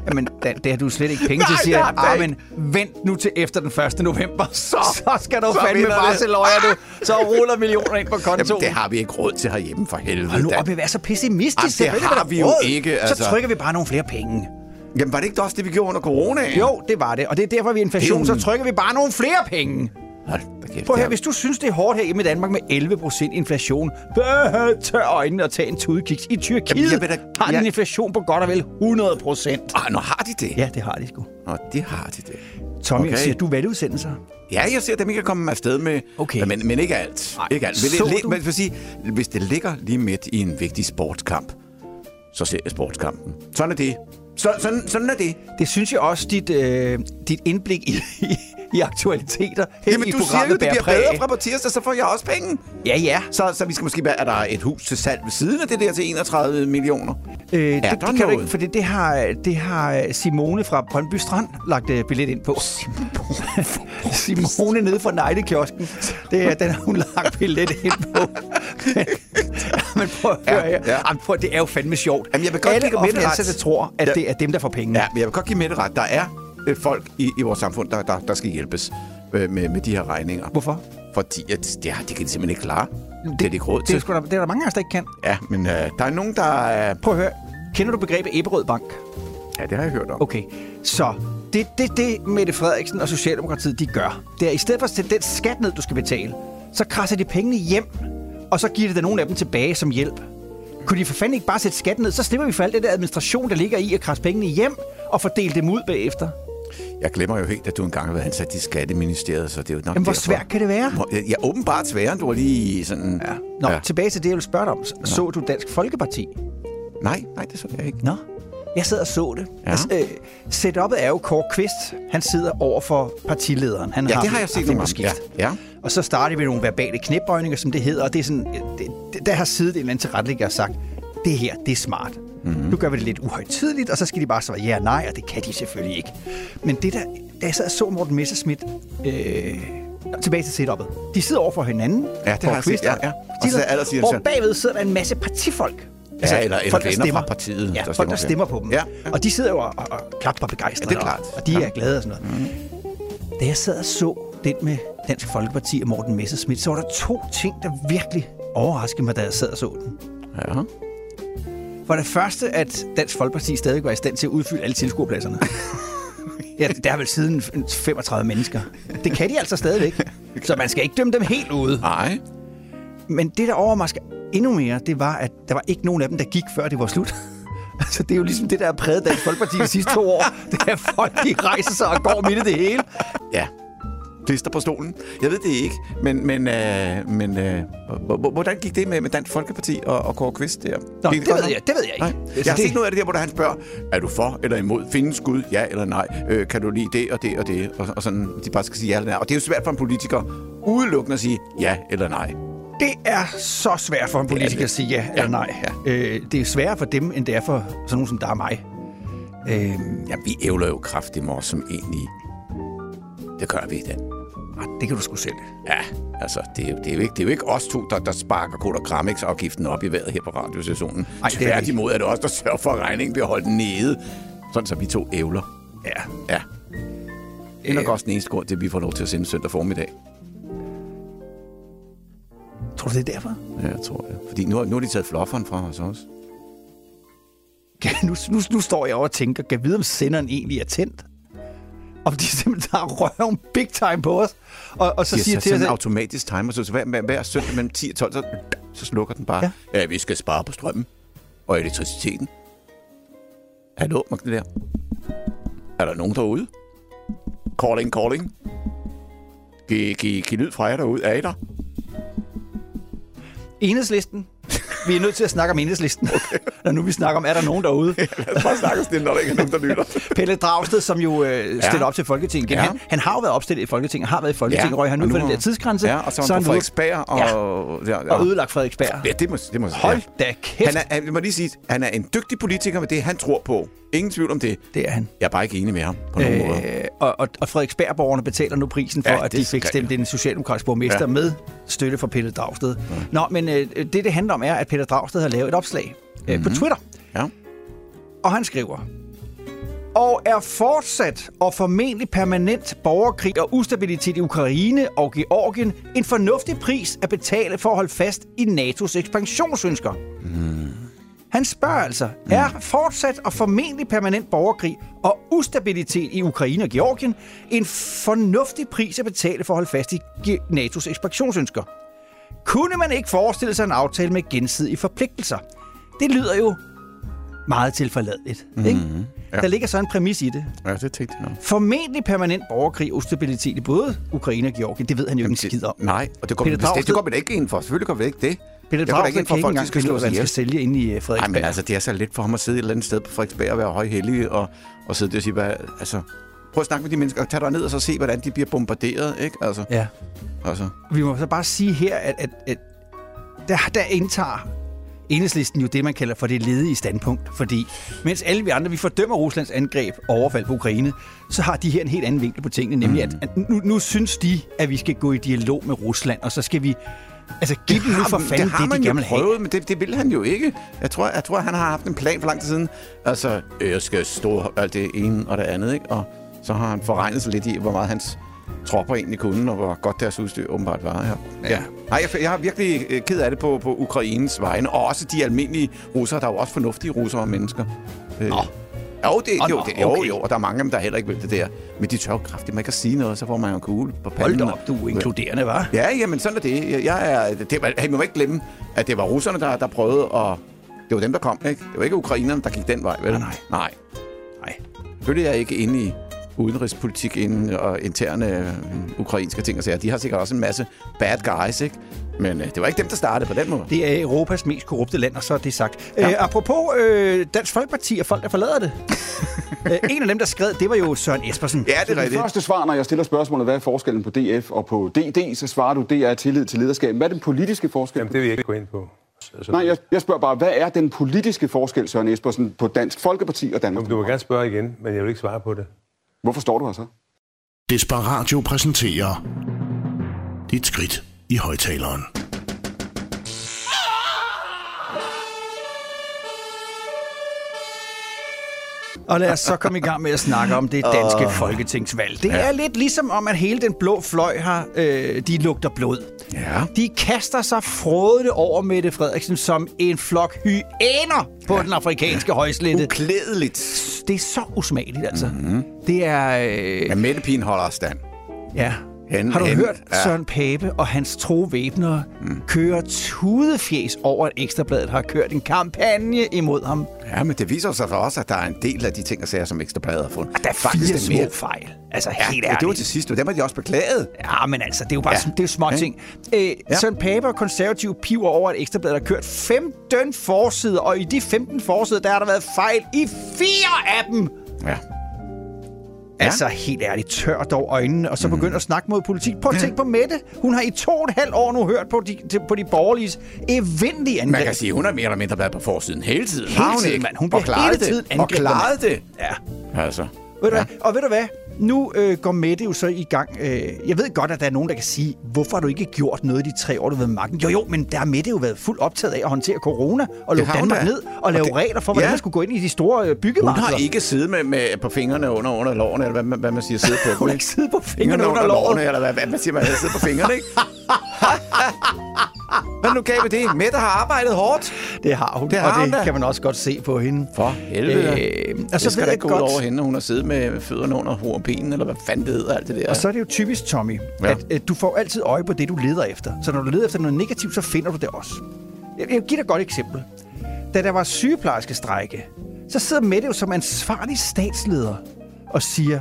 B: Jamen, Dan, det har du slet ikke penge til,
C: Nej,
B: siger
C: det
B: jeg. Ah, men vent nu til efter den 1. november. Så, så skal du
C: så
B: fandme bare
C: det.
B: se løjer, du. Så ruller millioner ind på kontoen.
C: Jamen, det har vi ikke råd til herhjemme for helvede.
B: Hold nu op, at være så pessimistisk.
C: Jamen, det
B: Selvfølgelig
C: har vi jo
B: råd.
C: ikke,
B: Så
C: altså.
B: trykker vi bare nogle flere penge.
C: Jamen, var det ikke også det, vi gjorde under corona?
B: Jo, det var det. Og det er derfor, vi er inflation. Så
C: er
B: trykker vi bare nogle flere penge.
C: Hold da kæft.
B: Prøv at
C: det
B: høre,
C: er-
B: hvis du synes, det er hårdt her hjemme i Danmark med 11% inflation, bøh, tør øjnene og tag en tudkiks. I Tyrkiet
C: Jamen, jeg da-
B: har de en
C: jeg-
B: inflation på godt og vel 100%.
C: Ah, nu har de det.
B: Ja, det har de sgu.
C: Nå, det har de det.
B: Tommy,
C: Okay.
B: siger du valgudsendelser?
C: Ja, jeg ser, at dem ikke kan komme afsted med.
B: Okay.
C: Men, men ikke alt.
B: Nej.
C: Ikke alt. Men, det,
B: du-
C: men, sige, hvis det ligger lige midt i en vigtig sportskamp, så ser jeg sportskampen. Sådan er det. Så, sådan, sådan er det.
B: Det synes jeg også, dit, øh, dit indblik i, i, i aktualiteter her
C: Jamen,
B: i
C: du siger jo, det bliver
B: præg
C: bedre fra på tirsdag, så får jeg også penge.
B: Ja, ja.
C: Så, så vi skal måske være, er der et hus til salg ved siden af det der til 31 millioner?
B: Øh, det,
C: der
B: det kan du
C: noget?
B: ikke, for det, det, har, det har Simone fra Brøndby Strand lagt øh, billet ind på. Simone nede fra Nejdekiosken. Det er, den har hun lagt billet ind på. Men, men prøv at høre
C: Ja,
B: her.
C: ja.
B: Jamen, prøv, det er jo fandme sjovt.
C: Jamen, jeg vil godt
B: Alle
C: Mette
B: offentlige ansatte tror, at
C: Ja.
B: det er dem, der får pengene.
C: Ja, men jeg vil godt give med det ret. Der er øh, folk i, i vores samfund, der, der, der skal hjælpes øh, med, med de her regninger.
B: Hvorfor?
C: Fordi at det, har- det kan de simpelthen ikke klare. Det, det er de ikke råd
B: Det er, da, det er der mange af os, der ikke kan.
C: Ja, men øh, der er nogen, der... Øh,
B: Prøv at høre. Kender du begrebet Ebberød Bank?
C: ja, det har jeg hørt om.
B: Okay, så det, det, det Mette Frederiksen og Socialdemokratiet, de gør, det er, i stedet for at sætte den skat ned, du skal betale, så krasser de pengene hjem, og så giver det nogle af dem tilbage som hjælp. Kunne de for fanden ikke bare sætte skatten ned, så slipper vi for alt det der administration, der ligger i at krasse pengene hjem og fordele dem ud bagefter.
C: Jeg glemmer jo helt, at du engang har været ansat i Skatteministeriet, så det er jo nok
B: Jamen, hvor
C: derfor.
B: svært kan det være?
C: Hvor- Ja, åbenbart sværere, end du var lige sådan...
B: Ja. Nå, ja. tilbage til det, jeg vil spørge dig om. Så du Dansk Folkeparti?
C: Nej, nej, det så jeg ikke.
B: Nå. Jeg sad og så det.
C: Ja.
B: Altså, øh, setup'et er jo Kåre Kvist. Han sidder over for partilederen. Han
C: Ja, det har jeg set nogle
B: skift.
C: Ja, ja.
B: Og så starter vi nogle verbale knæbøjninger, som det hedder. Og det er sådan, det, der har siddet en eller anden tilrettelægger og sagt, det her, det er smart.
C: Mhm.
B: Mm-hmm. Nu gør vi det lidt uhøjtidligt, og så skal de bare svare ja og nej, og det kan de selvfølgelig ikke. Men det der, da jeg sad og så Morten Messerschmidt, øh, tilbage til setup'et. De sidder over for hinanden.
C: Ja, det har jeg set. Ja,
B: og-
C: ja. Og
B: De
C: så
B: sidder-
C: siger
B: Hvor bagved sidder der en masse partifolk.
C: Ja, eller- eller
B: folk, der stemmer.
C: fra partiet,
B: Ja,
C: der
B: folk,
C: stemmer
B: der
C: på
B: stemmer på dem.
C: Ja, ja.
B: Og de sidder jo og, og, og klapper begejstret.
C: Ja, det er klart.
B: Og, og de er
C: Ja.
B: glade og sådan noget. Da jeg sad og så den med Dansk Folkeparti og Morten Messerschmidt, så var der to ting, der virkelig overraskede mig, da jeg sad og så den.
C: ja.
B: For det første, at Dansk Folkeparti stadig var i stand til at udfylde alle tilskuerpladserne. ja, der er vel siden 35 mennesker. Det kan de altså stadigvæk. Så man skal ikke dømme dem helt ude.
C: Nej.
B: Men det, der overrasker endnu mere, det var, at der var ikke nogen af dem, der gik, før det var slut. Altså, det er jo ligesom det, der har præget Dansk Folkeparti de sidste to år. Det er folk, de rejser sig og går midt i det hele.
C: Ja. Klister på stolen. Jeg ved det ikke, men, men, øh, men øh, hvordan gik det med, med Dansk Folkeparti og, og Kåre Kvist der?
B: Nå, det
C: godt
B: ved jeg, det ved jeg ikke.
C: Nej. Jeg har
B: det-
C: set noget af det der, hvor han spørger, er du for eller imod? Findes Gud? Ja eller nej? Øh, kan du lide det og det og det? Og, og sådan, de bare skal sige ja eller nej. Og det er jo svært for en politiker udelukkende at sige ja eller nej.
B: Det er så svært for en
C: Det er
B: politiker
C: det.
B: at sige ja,
C: Ja,
B: eller nej.
C: ja.
B: Øh, det er sværere for dem, end det er for sådan nogen som der er mig. Øh,
C: Ja, vi ævler jo kraftigt med os som egentlig. Det gør vi den.
B: det kan du sgu selv.
C: Ja, altså, det er, jo, det, er jo ikke, det er jo ikke os to, der, der sparker kod og kramix-afgiften op i vejret her på radiostationen.
B: Ej, det er det.
C: Tværtimod er det os, der sørger for, at regningen bliver holdt nede. Sådan så vi to ævler.
B: Ja.
C: Ja. Det er nok også den eneste grund til, at vi får lov til at sende søndag formiddag.
B: Tror du, det er derfor?
C: Ja, jeg tror det. Fordi nu, har- nu har de taget flufferen fra os også.
B: Kan- Nu, nu, nu står jeg over og tænker, kan jeg vide, om senderen egentlig er tændt? Om de simpelthen tager røven big time på os, og, og så
C: De har
B: siger til os,
C: en
B: at-
C: automatisk timer, så hver, hver, hver søndag mellem 10 og 12, så, så slukker den bare.
B: Ja.
C: Ja. vi skal spare på strømmen og elektriciteten. Hallo, Magda der. Er der nogen derude? Calling, calling. Giv, giv, giv lyd fra jer derude. Er I der?
B: enhedslisten. Vi er nødt til at snakke om enhedslisten. Okay. Når nu vi snakker om, er der nogen derude?
C: Lad os bare snakke stille, når der ikke er nogen, der lytter.
B: Pelle Dragsted, som jo øh, stiller op til Folketinget igen.
C: Ja.
B: Han, han har jo været opstillet i Folketinget, har været i Folketinget, ja. røg han ud
C: nu
B: for den der tidsgrænse.
C: Ja, og så
B: så
C: han på Frederiksberg og... Ja. Ja, ja.
B: og ødelagt Frederiksberg.
C: Ja, det må, det må
B: Hold
C: ja.
B: da kæft,
C: Han er, han, jeg må lige sige, han er en dygtig politiker med det, han tror på. Ingen tvivl om det.
B: det er han.
C: Jeg er bare ikke enig med ham på nogen øh, måde.
B: Og, og, og Frederiksberg-borgerne betaler nu prisen for,
C: Ja,
B: at de fik stemt en socialdemokratisk borgmester ja. Med støtte fra Pelle Dragsted. Ja. Nå, men øh, det, det handler om, er, at Pelle Dragsted har lavet et opslag øh,
C: Mhm.
B: på Twitter,
C: Ja.
B: og han skriver... Og er fortsat og formentlig permanent borgerkrig og ustabilitet i Ukraine og Georgien en fornuftig pris at betale for at holde fast i NATO's ekspansionsønsker? Han spørger altså, er fortsat og formentlig permanent borgerkrig og ustabilitet i Ukraine og Georgien en fornuftig pris at betale for at holde fast i NATO's ekspansionsønsker? Kunne man ikke forestille sig en aftale med gensidige forpligtelser? Det lyder jo meget tilforladeligt, ikke?
C: Mhm. Ja.
B: Der ligger så en præmis i det.
C: Ja, det tænkte jeg.
B: Formentlig permanent borgerkrig og ustabilitet i både Ukraine og Georgien. Det ved han jo ikke en skid om.
C: Nej, og det går,
B: Peter
C: bestemt, det
B: Dragsted-
C: går da ikke ind for. Selvfølgelig går vi ikke det. Da
B: Dragsted
C: ikke ind for,
B: kan ikke engang
C: skal
B: finde ud af, hvad han skal sælge inde i
C: Nej,
B: Frederiksberg.
C: men altså, det er så let for ham at sidde et eller andet sted på Frederiksberg og være højhellig og, og sidde der og sige, hvad, altså, prøv at snakke med de mennesker, tag dig ned og så se, hvordan de bliver bombarderet, ikke? Altså,
B: Ja.
C: altså.
B: Vi må så bare sige her, at, at, at der, der indtager enhedslisten jo det, man kalder for det ledige standpunkt. Fordi mens alle vi andre, vi fordømmer Ruslands angreb og overfald på Ukraine, så har de her en helt anden vinkel på tingene, nemlig
C: Mm.
B: at, at nu, nu synes de, at vi skal gå i dialog med Rusland, og så skal vi... Altså, giv dem nu for fanden
C: det har
B: det,
C: man
B: de gerne vil have.
C: prøvet, men det, det vil han jo ikke. Jeg tror, jeg tror, han har haft en plan for lang tid siden. Altså, jeg skal stå alt det ene og det andet, ikke? Og så har han forregnet sig lidt i, hvor meget hans tropper egentlig kunne, og hvor godt deres udstyr åbenbart var. Ja. ja. Nej, jeg, jeg er virkelig øh, ked af det på, på Ukraines vegne, og også de almindelige russere. Der er jo også fornuftige russere og mennesker. Øh,
B: Nå.
C: Jo, det,
B: Nå,
C: jo, det, jo,
B: okay.
C: jo, og der er mange af dem, der heller ikke vil det der. Men de tør jo kraftigt, man kan sige noget, så får man jo en kugle på panden.
B: Hold op, du er inkluderende, var.
C: Ja, jamen sådan er det. Jeg, er, det jeg må ikke glemme, at det var russerne, der, der prøvede at... Det var dem, der kom, ikke? Det var ikke ukrainerne, der gik den vej, vel?
B: Nej, nej.
C: Nej.
B: Nej.
C: Selvfølgelig er jeg ikke inde i udenrigspolitik inden og interne øh, ukrainske ting og sager. De har sikkert også en masse bad guys, ikke? Men øh, det var ikke dem, der startede på den måde.
B: Det er Europas mest korrupte land, og så er det sagt. Ja. Øh, apropos øh, Dansk Folkeparti og folk, der forlader det. øh, en af dem, der skrev, det var jo Søren Espersen.
C: Ja, det er
E: Det
C: rigtigt.
E: første svar, når jeg stiller spørgsmålet, hvad er forskellen på DF og på DD, så svarer du, det er tillid til lederskab. Hvad er den politiske forskel?
F: Jamen, det vil jeg ikke gå ind på. Altså,
E: Nej, jeg, jeg spørger bare, hvad er den politiske forskel, Søren Espersen, på Dansk Folkeparti og Danmark?
F: Du må gerne spørge igen, men jeg vil ikke svare på det.
E: Hvorfor står du her så?
A: Desperatio præsenterer Dit skridt i højtaleren.
B: Og lad os så komme i gang med at snakke om det danske uh, folketingsvalg. Det ja. er lidt ligesom om, at hele den blå fløj har, øh, de lugter blod.
C: Ja.
B: De kaster sig frådende over Mette Frederiksen som en flok hyæner på ja. den afrikanske højslette.
C: Uklædeligt.
B: Det er så usmageligt, altså. Mm-hmm. Det er... Øh,
C: Men Mette holder afstand.
B: ja.
C: Hen-
B: har du
C: hen-
B: hørt
C: ja.
B: Søren Pape og hans tro væbnere mm. køre tudefjes over, at Ekstrabladet har kørt en kampagne imod ham?
C: Ja, men det viser sig for også, at der er en del af de ting og sager, som Ekstrabladet har fundet.
B: Og der er fire små fejl. Altså,
C: Ja,
B: helt
C: ja, det var
B: ærligt.
C: til sidst, og dem har de også beklaget.
B: Ja, men altså, det er jo bare
C: Ja.
B: det er små
C: Ja.
B: ting. Øh,
C: ja.
B: Søren Pape og konservative piver over, at Ekstrabladet har kørt 15 forsider, og i de 15 forsider, der har der været fejl i fire af dem.
C: Ja.
B: Ja. Altså, helt ærligt, tør dog øjnene, og så begynder at snakke mod politik. Prøv at tænke på Mette. Hun har i to og et halvt år nu hørt på de, på de borgerlige evindelige angreb.
C: Man kan sige, hun har mere eller mindre været på forsiden hele tiden.
B: Hele tiden, mand. Hun bliver hele tiden
C: det. Og
B: angrebet,
C: klaret det.
B: Ja.
C: Altså.
B: Ved du
C: Ja.
B: hvad? Og ved du hvad? Nu øh, går Mette jo så i gang. Øh, jeg ved godt, at der er nogen, der kan sige, hvorfor har du ikke gjort noget de tre år, du har været magten? Jo, jo, men der har Mette jo været fuldt optaget af at håndtere corona og lukke Danmark
C: da.
B: ned og lave
C: det-
B: regler for, hvordan
C: Ja.
B: man skulle gå ind i de store øh,
C: Hun
B: byggemarkeder.
C: har ikke siddet med, med på fingrene under, under lårene, eller hvad, man- hvad man siger, siddet på.
B: Hun har ikke siddet på fingrene under
C: lårene,
B: låret.
C: eller hvad, hvad man siger, man har siddet på fingrene, ikke? Hvad nu gav vi det? Mette har arbejdet hårdt.
B: Det har hun,
C: Det har
B: og
C: hun
B: det
C: da.
B: kan man også godt se på hende.
C: For helvede.
B: Øh, og
C: det
B: så
C: skal
B: ved
C: da
B: jeg
C: ikke gå
B: godt,
C: over hende. Hun har siddet med fødderne under hovedbenen, eller hvad fanden det hedder, alt det der.
B: Og så er det jo typisk, Tommy,
C: Ja.
B: at, at du får altid øje på det, du leder efter. Så når du leder efter noget negativt, så finder du det også. Jeg, jeg vil give dig et godt eksempel. Da der var sygeplejerskestrække, så sidder Mette jo som ansvarlig statsleder og siger,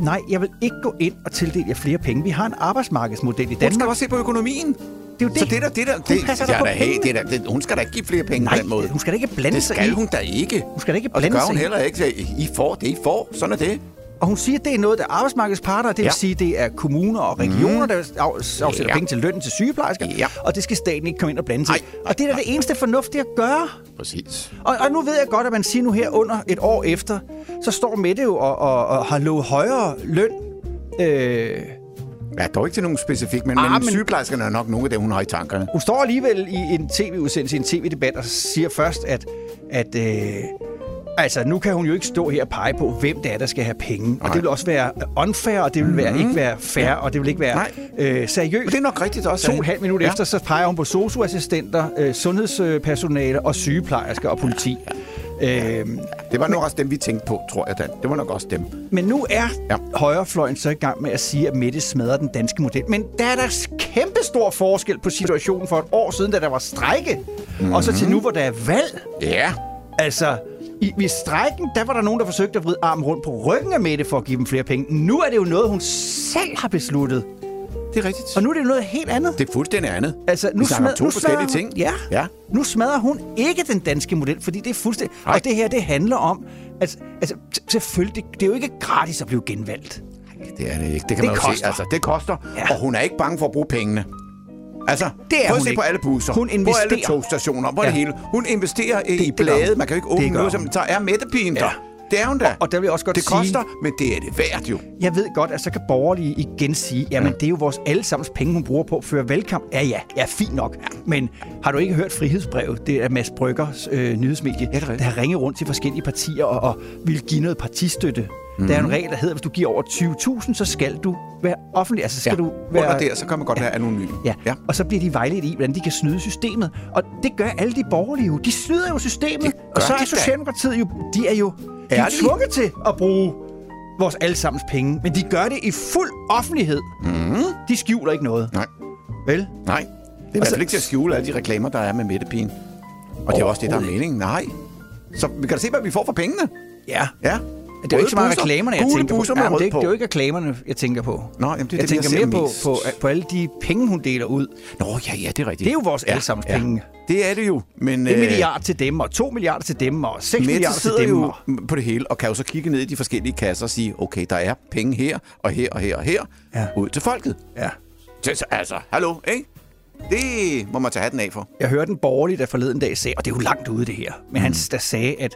B: nej, jeg vil ikke gå ind og tildele jer flere penge. Vi har en arbejdsmarkedsmodel i
C: hun skal
B: Danmark.
C: også se på økonomien.
B: Det er jo det.
C: Så det der, det der,
B: Hun
C: det,
B: passer da
C: hey, det der, det, hun skal da ikke give flere penge
B: Nej,
C: på den måde.
B: hun skal da ikke blande
C: det
B: sig
C: skal
B: i-
C: hun da ikke.
B: Hun skal da ikke
C: Og det
B: blande
C: gør hun
B: sig
C: heller ikke. I får det, I får. Sådan er det.
B: Og hun siger, at det er noget, der er arbejdsmarkedsparter, det vil
C: Ja.
B: sige, det er kommuner og regioner, mm. der af- afsætter
C: Ja.
B: penge til lønnen til sygeplejersker,
C: Ja.
B: og det skal staten ikke komme ind og blande sig. Og det er da det eneste fornuftige at gøre.
C: Præcis.
B: Og, og nu ved jeg godt, at man siger nu her under et år efter, så står Mette jo og, og, og har lovet højere løn. Øh,
C: Ja, dog ikke til nogen specifik, men,
B: Ah,
C: men,
B: men-
C: sygeplejerskerne er nok nogle af dem, hun har i tankerne.
B: hun står alligevel i en tv-udsendelse, i en tv-debat, og siger først, at, at øh, Altså, nu kan hun jo ikke stå her og pege på, hvem det er, der skal have penge. Og det vil også være unfair, og det vil være, ikke være fair, og det vil ikke være
C: Nej.
B: øh, seriøst.
C: Men det er nok rigtigt også.
B: To og et halvt minut
C: Ja.
B: ja. efter, så peger hun på socioassistenter, øh, sundhedspersonale og sygeplejersker og politi. Øhm,
C: Det var nok også dem, vi tænkte på, tror jeg, Dan. Det var nok også dem.
B: men nu er
C: Ja.
B: højrefløjen så i gang med at sige, at Mette smadrer den danske model. Men der er der kæmpe stor forskel på situationen for et år siden, da der var strejke, mm-hmm. og så til nu, hvor der er valg.
C: Ja.
B: Altså, i, ved strækken, der var der nogen, der forsøgte at vride armen rundt på ryggen af Mette for at give dem flere penge. Nu er det jo noget, hun selv har besluttet.
C: Det er rigtigt.
B: Og nu er det noget helt andet.
C: Det er fuldstændig andet.
B: Altså, nu,
C: vi snakker om
B: smad-
C: to
B: nu
C: forskellige
B: smadrer hun,
C: ting.
B: Ja.
C: ja.
B: Nu smadrer hun ikke den danske model, fordi det er fuldstændig...
C: Nej.
B: Og det her, det handler om... at altså, t- selvfølgelig, det er jo ikke gratis at blive genvalgt.
C: Det er det ikke. Det kan
B: Det
C: man jo se.
B: koster.
C: Altså, det koster. Ja.
B: Ja.
C: Og hun er ikke bange for at bruge pengene. Altså,
B: Det er
C: prøv at se
B: ikke.
C: på alle busser,
B: Hun
C: på alle
B: investerer.
C: togstationer, på ja.
B: Ja.
C: det hele. Hun investerer i,
B: Det-
C: i
B: det
C: blade. Man kan jo ikke
B: Det
C: åbne noget, som så er Mettepigen der.
B: Ja.
C: Det er hun da.
B: Og der vil jeg også godt
C: det
B: sige-
C: koster, men det er det værd jo.
B: Jeg ved godt, at så kan borgerlige igen sige, jamen det er jo vores allesammens penge, hun bruger på at føre valgkamp. Ja, ja, ja, fint nok. Men har du ikke hørt Frihedsbrevet? Det er Mads Bryggers øh, nyhedsmedie,
C: det rigtigt.
B: der har ringet rundt til forskellige partier og, og vil give noget partistøtte. Mm. Der er en regel, der hedder, at hvis du giver over 20.000, så skal du være offentlig. Altså skal
C: Ja.
B: du være...
C: Under der, så kan man godt være anonym.
B: Ja.
C: ja.
B: ja, og så bliver de vejledt i, hvordan de kan snyde systemet. Og det gør alle de borgerlige jo. De snyder jo systemet.
C: Det
B: Og så er. Socialdemokratiet jo, de er jo de er tvunget til at bruge vores allesammens penge. Men de gør det i fuld offentlighed. Mm. De skjuler ikke noget.
C: Nej.
B: Vel?
C: Nej. Det er i hvert fald ikke til at skjule alle de reklamer, der er med Mettepigen. Og det er også det, der er meningen. Nej. Så vi kan da se, hvad vi får for pengene.
B: Ja.
C: Ja.
B: Det er jo ikke så meget
C: busser.
B: reklamerne, jeg tænker på.
C: busser med
B: Ja, men
C: rød
B: det, er,
C: på.
B: det er jo ikke reklamerne, jeg tænker på.
C: Nå, jamen, det er
B: jeg
C: det, jeg
B: tænker
C: ser
B: mere på,
C: mest.
B: på, på alle de penge, hun deler ud.
C: Nå, ja, ja, det er rigtigt.
B: Det er jo vores allesammens penge.
C: Det er det jo. Men,
B: En
C: øh,
B: milliard til dem, og to milliarder til dem, og seks milliarder til dem.
C: jo på det hele, og kan jo så kigge ned i de forskellige kasser og sige, okay, der er penge her, og her, og her, og her,
B: Ja.
C: ud til folket.
B: Ja.
C: Så, så, altså, hallo, ikke? Det må man tage hatten af for.
B: Jeg hørte en borgerlig, der forleden dag sagde, og det er jo langt ude det her, men han der sagde, at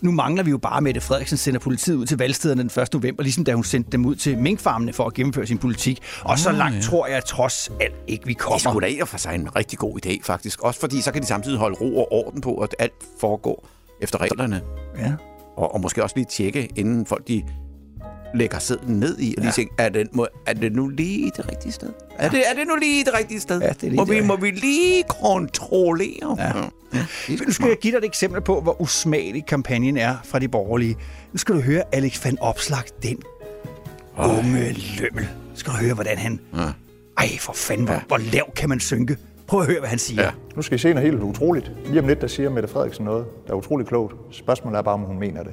B: nu mangler vi jo bare, at Mette Frederiksen sender politiet ud til valgstederne den 1. november, ligesom da hun sendte dem ud til minkfarmene for at gennemføre sin politik. Og så langt tror jeg trods alt ikke, vi
C: Det er
B: kommer.
C: da i og for sig en rigtig god idé, faktisk. Også fordi, så kan de samtidig holde ro og orden på, at alt foregår efter reglerne.
B: Ja.
C: Og, og måske også lige tjekke, inden folk de lægger sædlen ned i, og lige
B: Ja.
C: tænke, er det, må, er det nu lige det rigtige sted? Er, det, er det nu lige det rigtige sted?
B: Ja, det er lige
C: må,
B: det.
C: vi, må vi lige kontrollere?
B: Ja.
C: ja.
B: Nu skal jeg give dig et eksempel på, hvor usmagelig kampagnen er fra de borgerlige. Nu skal du høre Alex van Opslag, den unge lømmel. Nu skal du høre, hvordan han...
C: Ja.
B: Ej, for fanden, hvor, hvor lav kan man synke? Prøv at høre, hvad han siger.
C: Ja.
G: Nu skal I se noget helt utroligt. Lige om lidt, der siger Mette Frederiksen noget, der er utroligt klogt. Spørgsmålet er bare, om hun mener det.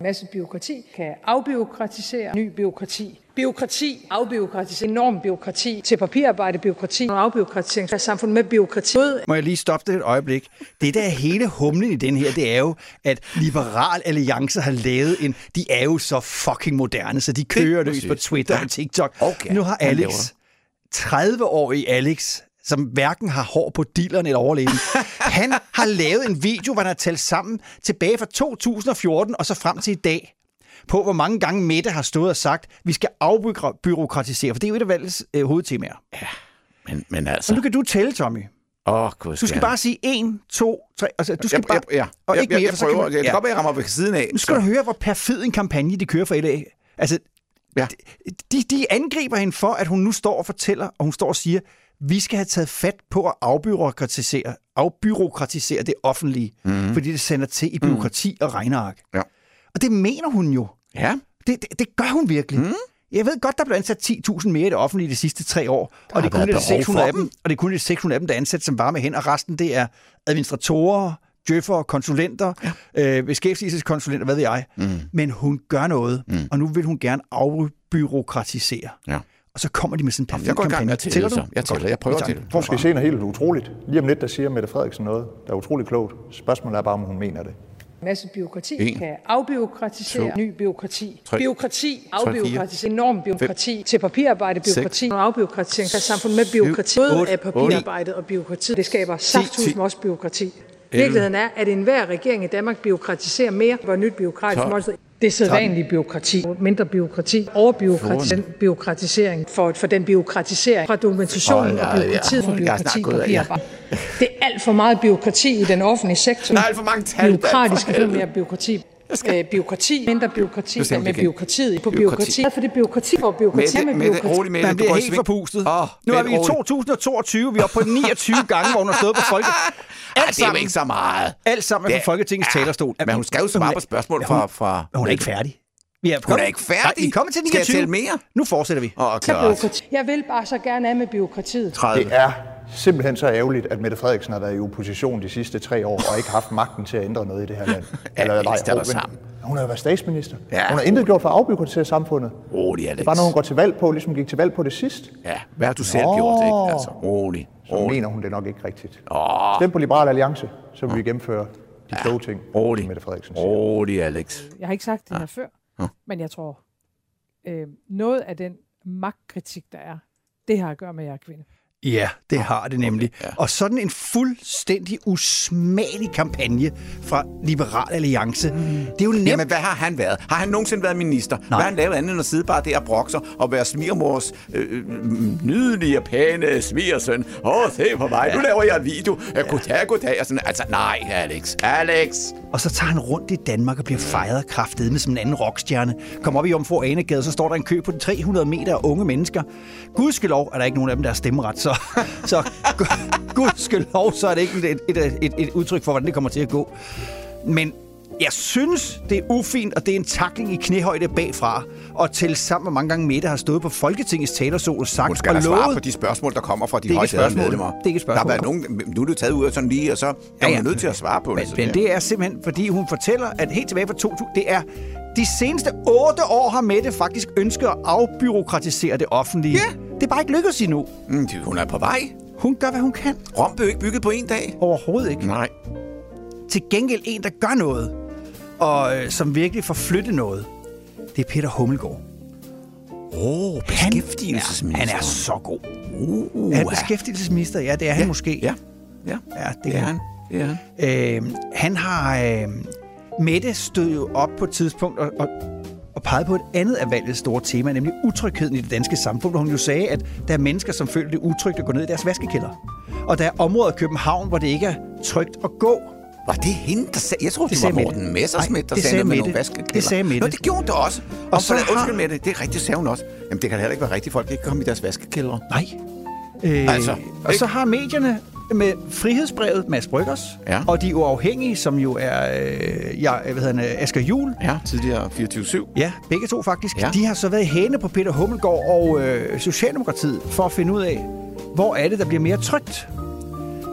H: Masse byråkrati kan afbiokratisere ny byråkrati. Byråkrati, afbiokratisere, enorm byråkrati, til papirarbejde, byråkrati og afbiokratisering af samfund med byråkrati.
B: Må jeg lige stoppe det et øjeblik? Det, der er hele humlen i den her, det er jo, at Liberal Alliance har lavet en... De er jo så fucking moderne, så de kører løs
C: præcis.
B: på Twitter
C: Ja.
B: og TikTok.
C: Okay,
B: Nu har Alex, 30-årig Alex, som hverken har hår på dilleren eller overleben, han har lavet en video, hvor han har talt sammen tilbage fra 2014 og så frem til i dag på, hvor mange gange Mette har stået og sagt, vi skal afbyråkratisere, for det er jo et af valgets øh, hovedtemaer.
C: Men, men
B: Så
C: altså...
B: nu kan du tælle, Tommy.
C: Åh, oh, gud,
B: Du skal bare sige 1, 2, 3. Altså, du skal
C: jeg,
B: bare...
C: jeg, ja.
B: Og
C: jeg,
B: ikke
C: jeg,
B: mere,
C: jeg,
B: så kan
C: prøver.
B: man-
C: Jeg kan
B: ja.
C: godt være, jeg rammer ved siden af.
B: Nu skal du høre, hvor perfid en kampagne de kører for LA. Altså,
C: Ja.
B: de, de angriber hende for, at hun nu står og fortæller, og hun står og siger, vi skal have taget fat på at afbyråkratisere, afbyråkratisere det offentlige, mm. fordi det sender til i byråkrati og regneark.
C: Ja.
B: Og det mener hun jo.
C: Ja.
B: Det, det, det gør hun virkelig. Mm. Jeg ved godt, der blev ansat 10.000 mere i det offentlige de sidste tre år, og det, er kun de
C: behov
B: 600
C: for
B: af dem,
C: dem.
B: og det er kun de 600 af dem, der er ansat som varme hen, og resten det er administratorer, djøffer, konsulenter, ja. øh, beskæftigelseskonsulenter, hvad ved jeg. Mm. Men hun gør noget, mm. og nu vil hun gerne afbyråkratisere.
C: Ja.
B: Og så kommer de med sådan en perfekt
C: Jeg går i gang
B: kampagne.
C: med at tælle,
B: Tæller du?
C: så. Jeg tæller. Jeg prøver at tælle.
G: Nu skal I se noget helt utroligt. Lige om lidt, der siger Mette Frederiksen noget, der er utroligt klogt. Spørgsmålet er bare, om hun mener det.
H: Masse byråkrati
C: En,
H: kan afbiokratisere
C: to,
H: ny byråkrati.
C: tre,
H: Byråkrati, afbiokratisere, enorm byråkrati, til papirarbejde, byråkrati og afbiokratisering af samfund med byråkrati. Både af papirarbejde og byråkrati. Det skaber saftsus med også byråkrati. Virkeligheden er, at enhver regering i Danmark byråkratiserer mere, hvor nyt byråkratisk
C: Tolv.
H: Det er sædvanlige byråkrati, mindre byråkrati, overbyråkratisering, byråkratisering for, for den byråkratisering fra dokumentationen og
C: ja,
H: byråkratiet for
C: ja.
H: papirarbejde. Det er alt for meget byråkrati i den offentlige sektor.
C: Der er alt for mange tal, Dan, for
H: Byråkratisk byråkrati. øh, byråkrati, mindre byråkrati,
C: hun
H: med
C: det igen.
H: byråkratiet, på
C: Byråkrati.
H: For det er byråkrati, for byråkrati
C: Mette,
H: med
C: Mette,
H: byråkrati.
C: rolig Mette.
B: Man
C: du
B: bliver helt forpustet.
C: Åh,
B: nu er vi i
C: rolig.
B: 2022, vi er oppe på 29 gange, hvor hun har stået på folket.
C: Ej,
B: Alt
C: det er jo
B: sammen,
C: ikke så meget.
B: alt sammen
C: Det-
B: fra Folketingets
C: Ja,
B: talerstol.
C: Men hun skal jo svare på spørgsmål fra...
B: hun-
C: fra
B: Hun er ikke færdig. Vi er,
C: Hun er ikke færdig?
B: Nej, vi er kommet til
C: Skal jeg
B: 29.
C: tælle mere?
B: Nu fortsætter vi.
C: Åh,
H: Med
C: klart.
H: Jeg vil bare så gerne af med byråkratiet.
C: 30.
G: Det er simpelthen så ærgerligt, at Mette Frederiksen har været i opposition de sidste tre år og ikke haft magten til at ændre noget i det her land.
C: Alex,
G: nej,
C: sammen.
G: Hun har jo været statsminister.
C: Ja.
G: Hun har intet gjort for at afbyråkratisere samfundet.
C: Rolig,
G: Det
C: Alex.
G: er bare noget, hun går til valg på, ligesom gik til valg på det sidst.
C: Ja, hvad har du selv
G: Nå.
C: gjort, ikke? Altså, rolig.
G: Så
C: rolig.
G: mener hun det nok ikke rigtigt.
C: Åh,
G: Stem på Liberal Alliance, så vil vi gennemføre de kloge ting,
C: rolig.
G: Mette Frederiksen siger.
C: Rolig, Alex.
H: Jeg har ikke sagt det her før, men jeg tror, øh, noget af den magtkritik, der er, det har at gøre med, at jeg er kvinde.
B: Ja, det har det nemlig.
C: ja.
B: Og sådan en fuldstændig usmagelig kampagne fra Liberal Alliance, det er jo nemt.
C: Jamen, hvad har han været? Har han nogensinde været minister? Nej. Hvad har han lavet andet end at sidde bare der og brokke sig og være smirmors øh, øh, nydelige, pæne smigersøn? Åh, oh, se på mig, nu laver jeg en video. Ja. Goddag, goddag. Og sådan, altså, nej, Alex. Alex.
B: Og så tager han rundt i Danmark og bliver fejret kraftedet med som en anden rockstjerne. Kommer op i Omfru Anegade, så står der en kø på de 300 meter af unge mennesker. Gudskelov er der ikke nogen af dem, der har stemmeret, så, så gu- gudskelov, så er det ikke et, et, et, et udtryk for, hvordan det kommer til at gå. Men jeg synes, det er ufint, og det er en takling i knæhøjde bagfra. Og til sammen, hvor mange gange Mette har stået på Folketingets talerstol og sagt
C: Hun skal
B: og
C: da svare
B: lovet...
C: på de spørgsmål, der kommer fra de
B: Det spørgsmål.
C: medlemmer.
B: Det er ikke spørgsmål.
C: Der har været nogen, nu er du taget ud af sådan lige, og så er ja, ja. nødt til at svare på det.
B: Men, men det er simpelthen, fordi hun fortæller, at helt tilbage fra 2000, det er de seneste otte år har Mette faktisk ønsket at afbyråkratisere det offentlige.
C: Ja.
B: Det er bare ikke lykkedes endnu.
C: Mm, det- hun er på vej.
B: Hun gør, hvad hun kan.
C: Rom blev ikke bygget på en dag.
B: Overhovedet ikke.
C: Nej.
B: Til gengæld en, der gør noget, og øh, som virkelig får flyttet noget, det er Peter Hummelgaard.
C: Åh, oh,
B: Han,
C: beskæftigelsesminister.
B: ja, han er så god.
C: Uh,
B: Er han beskæftigelsesminister? Ja, det er han
C: ja,
B: måske.
C: Ja, ja.
B: ja det,
C: Det er han. Det er han.
B: Øh, han har... Øh, Mette stod jo op på et tidspunkt og, og, og pegede på et andet af valgets store tema, nemlig utrygheden i det danske samfund, hvor hun jo sagde, at der er mennesker, som føler det utrygt at gå ned i deres vaskekælder. Og der er områder i København, hvor det ikke er trygt at gå.
C: Var det hende, der sagde... Jeg troede, det,
B: Det
C: det var Morten
B: Mette.
C: Messersmith, der
B: det
C: sagde noget med
B: Mette.
C: nogle vaskekælder.
B: Det sagde Mette.
C: Nå, det gjorde hun da også. Og,
B: Og
C: og
B: så
C: så
B: har-
C: undskyld med det. Det er rigtigt, sagde hun også. Jamen, det kan da heller ikke være rigtigt. Folk ikke komme i deres vaskekælder.
B: Nej. Øh,
C: Altså,
B: og
C: ikke?
B: så har medierne med frihedsbrevet Mads Bryggers,
C: Ja.
B: og de uafhængige, som jo er øh, ja, hvad hedder han, øh, Asger Jul,
C: Ja, tidligere 24-7.
B: Ja, begge to faktisk.
C: Ja.
B: De har så været i hænde på Peter Hummelgaard og øh, Socialdemokratiet for at finde ud af, hvor er det, der bliver mere trygt.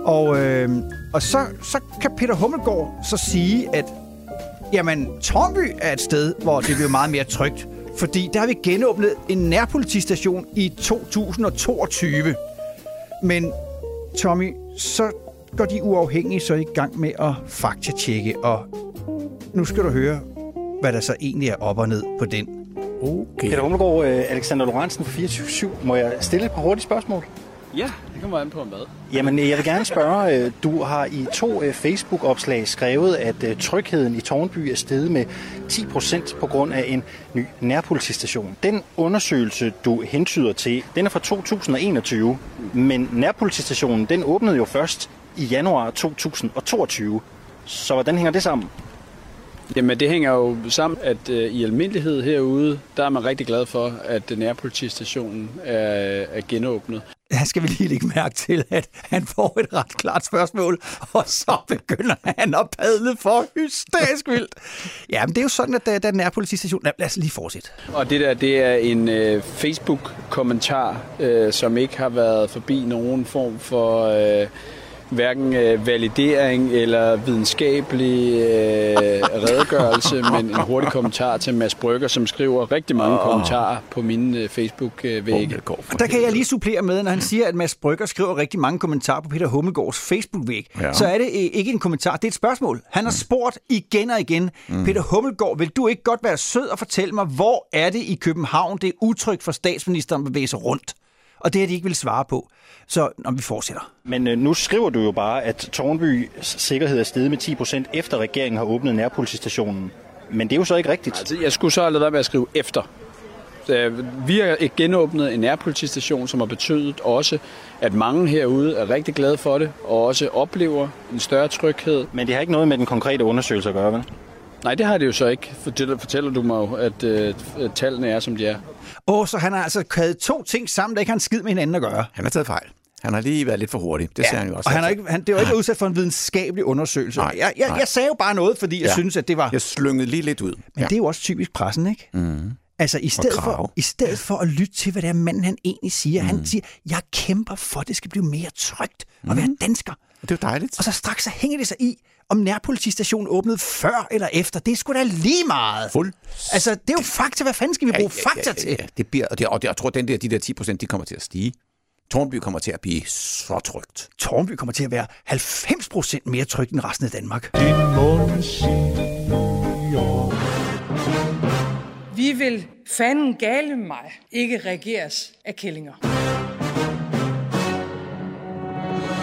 B: Og, øh, og så, så kan Peter Hummelgaard så sige, at jamen, Tornby er et sted, hvor det bliver meget mere trygt. Fordi der har vi genåbnet en nærpolitistation i 2022. Men Tommy, så går de uafhængige så i gang med at faktatjekke, og nu skal du høre, hvad der så egentlig er op og ned på den.
C: Okay.
I: Peter Hummelgaard, øh, Alexander Lorentzen fra 24 Må jeg stille et par hurtige spørgsmål?
J: Ja, det kommer an på hvad.
I: Jamen, jeg vil gerne spørge, øh, du har i to øh, Facebook-opslag skrevet, at øh, trygheden i Tårnby er steget med 10 procent på grund af en ny nærpolitistation. Den undersøgelse, du hentyder til, den er fra 2021, men nærpolitistationen, den åbnede jo først i januar 2022. Så hvordan hænger det sammen?
J: Jamen det hænger jo sammen, at øh, i almindelighed herude, der er man rigtig glad for, at nærpolitistationen er, er genåbnet.
B: Her skal vi lige lægge mærke til, at han får et ret klart spørgsmål, og så begynder han at padle for hysterisk vildt. Ja, men det er jo sådan, at øh, der, der er politistation... Lad, lad os lige fortsætte.
J: Og det der, det er en øh, Facebook-kommentar, øh, som ikke har været forbi nogen form for øh, hverken øh, validering eller videnskabelig øh, redegørelse, men en hurtig kommentar til Mads Brygger, som skriver rigtig mange oh. kommentarer på mine øh, Facebook-vægge.
B: Og der kan jeg lige supplere med, når han siger, at Mads Brygger skriver rigtig mange kommentarer på Peter Hummelgaards Facebook-væg.
C: Ja.
B: Så er det øh, ikke en kommentar, det er et spørgsmål. Han har spurgt igen og igen, mm. Peter Hummelgaard, vil du ikke godt være sød og fortælle mig, hvor er det i København, det er utrygt for statsministeren at bevæge sig rundt? Og det har de ikke vil svare på. Så når vi fortsætter.
I: Men øh, nu skriver du jo bare, at Tårnby sikkerhed er steget med 10 procent efter regeringen har åbnet nærpolitistationen. Men det er jo så ikke rigtigt.
J: Altså, jeg skulle så have lavet være med at skrive efter. Så, Vi har genåbnet en nærpolitistation, som har betydet også, at mange herude er rigtig glade for det, og også oplever en større tryghed.
I: Men det har ikke noget med den konkrete undersøgelse at gøre, vel?
J: Nej, det har det jo så ikke. Fortæller, fortæller du mig jo, at øh, tallene er, som de er.
B: Åh, så han har altså kædet to ting sammen, der ikke har en skid med hinanden at gøre.
C: Han har taget fejl. Han har lige været lidt for hurtig. Det ser han jo også.
B: og han er ikke, han, det var ikke udsat for en videnskabelig undersøgelse.
C: Nej,
B: jeg, jeg,
C: nej.
B: jeg sagde jo bare noget, fordi jeg
C: Ja.
B: synes, at det var...
C: Jeg slyngede lige lidt ud.
B: Men det er jo også typisk pressen, ikke?
C: Mm.
B: Altså, i stedet, for, i stedet for at lytte til, hvad det er, manden han egentlig siger. Mm. Han siger, jeg kæmper for, at det skal blive mere trygt at være dansker.
C: Det er dejligt.
B: Og så straks så hænger det sig i, om nærpolitistationen åbnede før eller efter. Det er sgu da lige meget.
C: Fuld.
B: Altså, det er jo fakta. Hvad fanden skal vi bruge fakta til?
C: Ja, det bliver, og, det, og det, jeg tror, den der, de der 10 procent, de kommer til at stige. Tornby kommer til at blive så trygt.
B: Tornby kommer til at være 90 procent mere trygt end resten af Danmark.
H: Vi vil fanden gale mig ikke regeres af kællinger.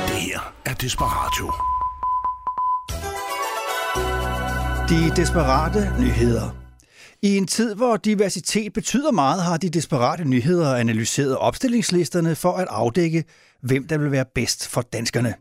A: Det her er Desperatio.
B: De desperate nyheder. I en tid, hvor diversitet betyder meget, har de desperate nyheder analyseret opstillingslisterne for at afdække, hvem der vil være bedst for danskerne.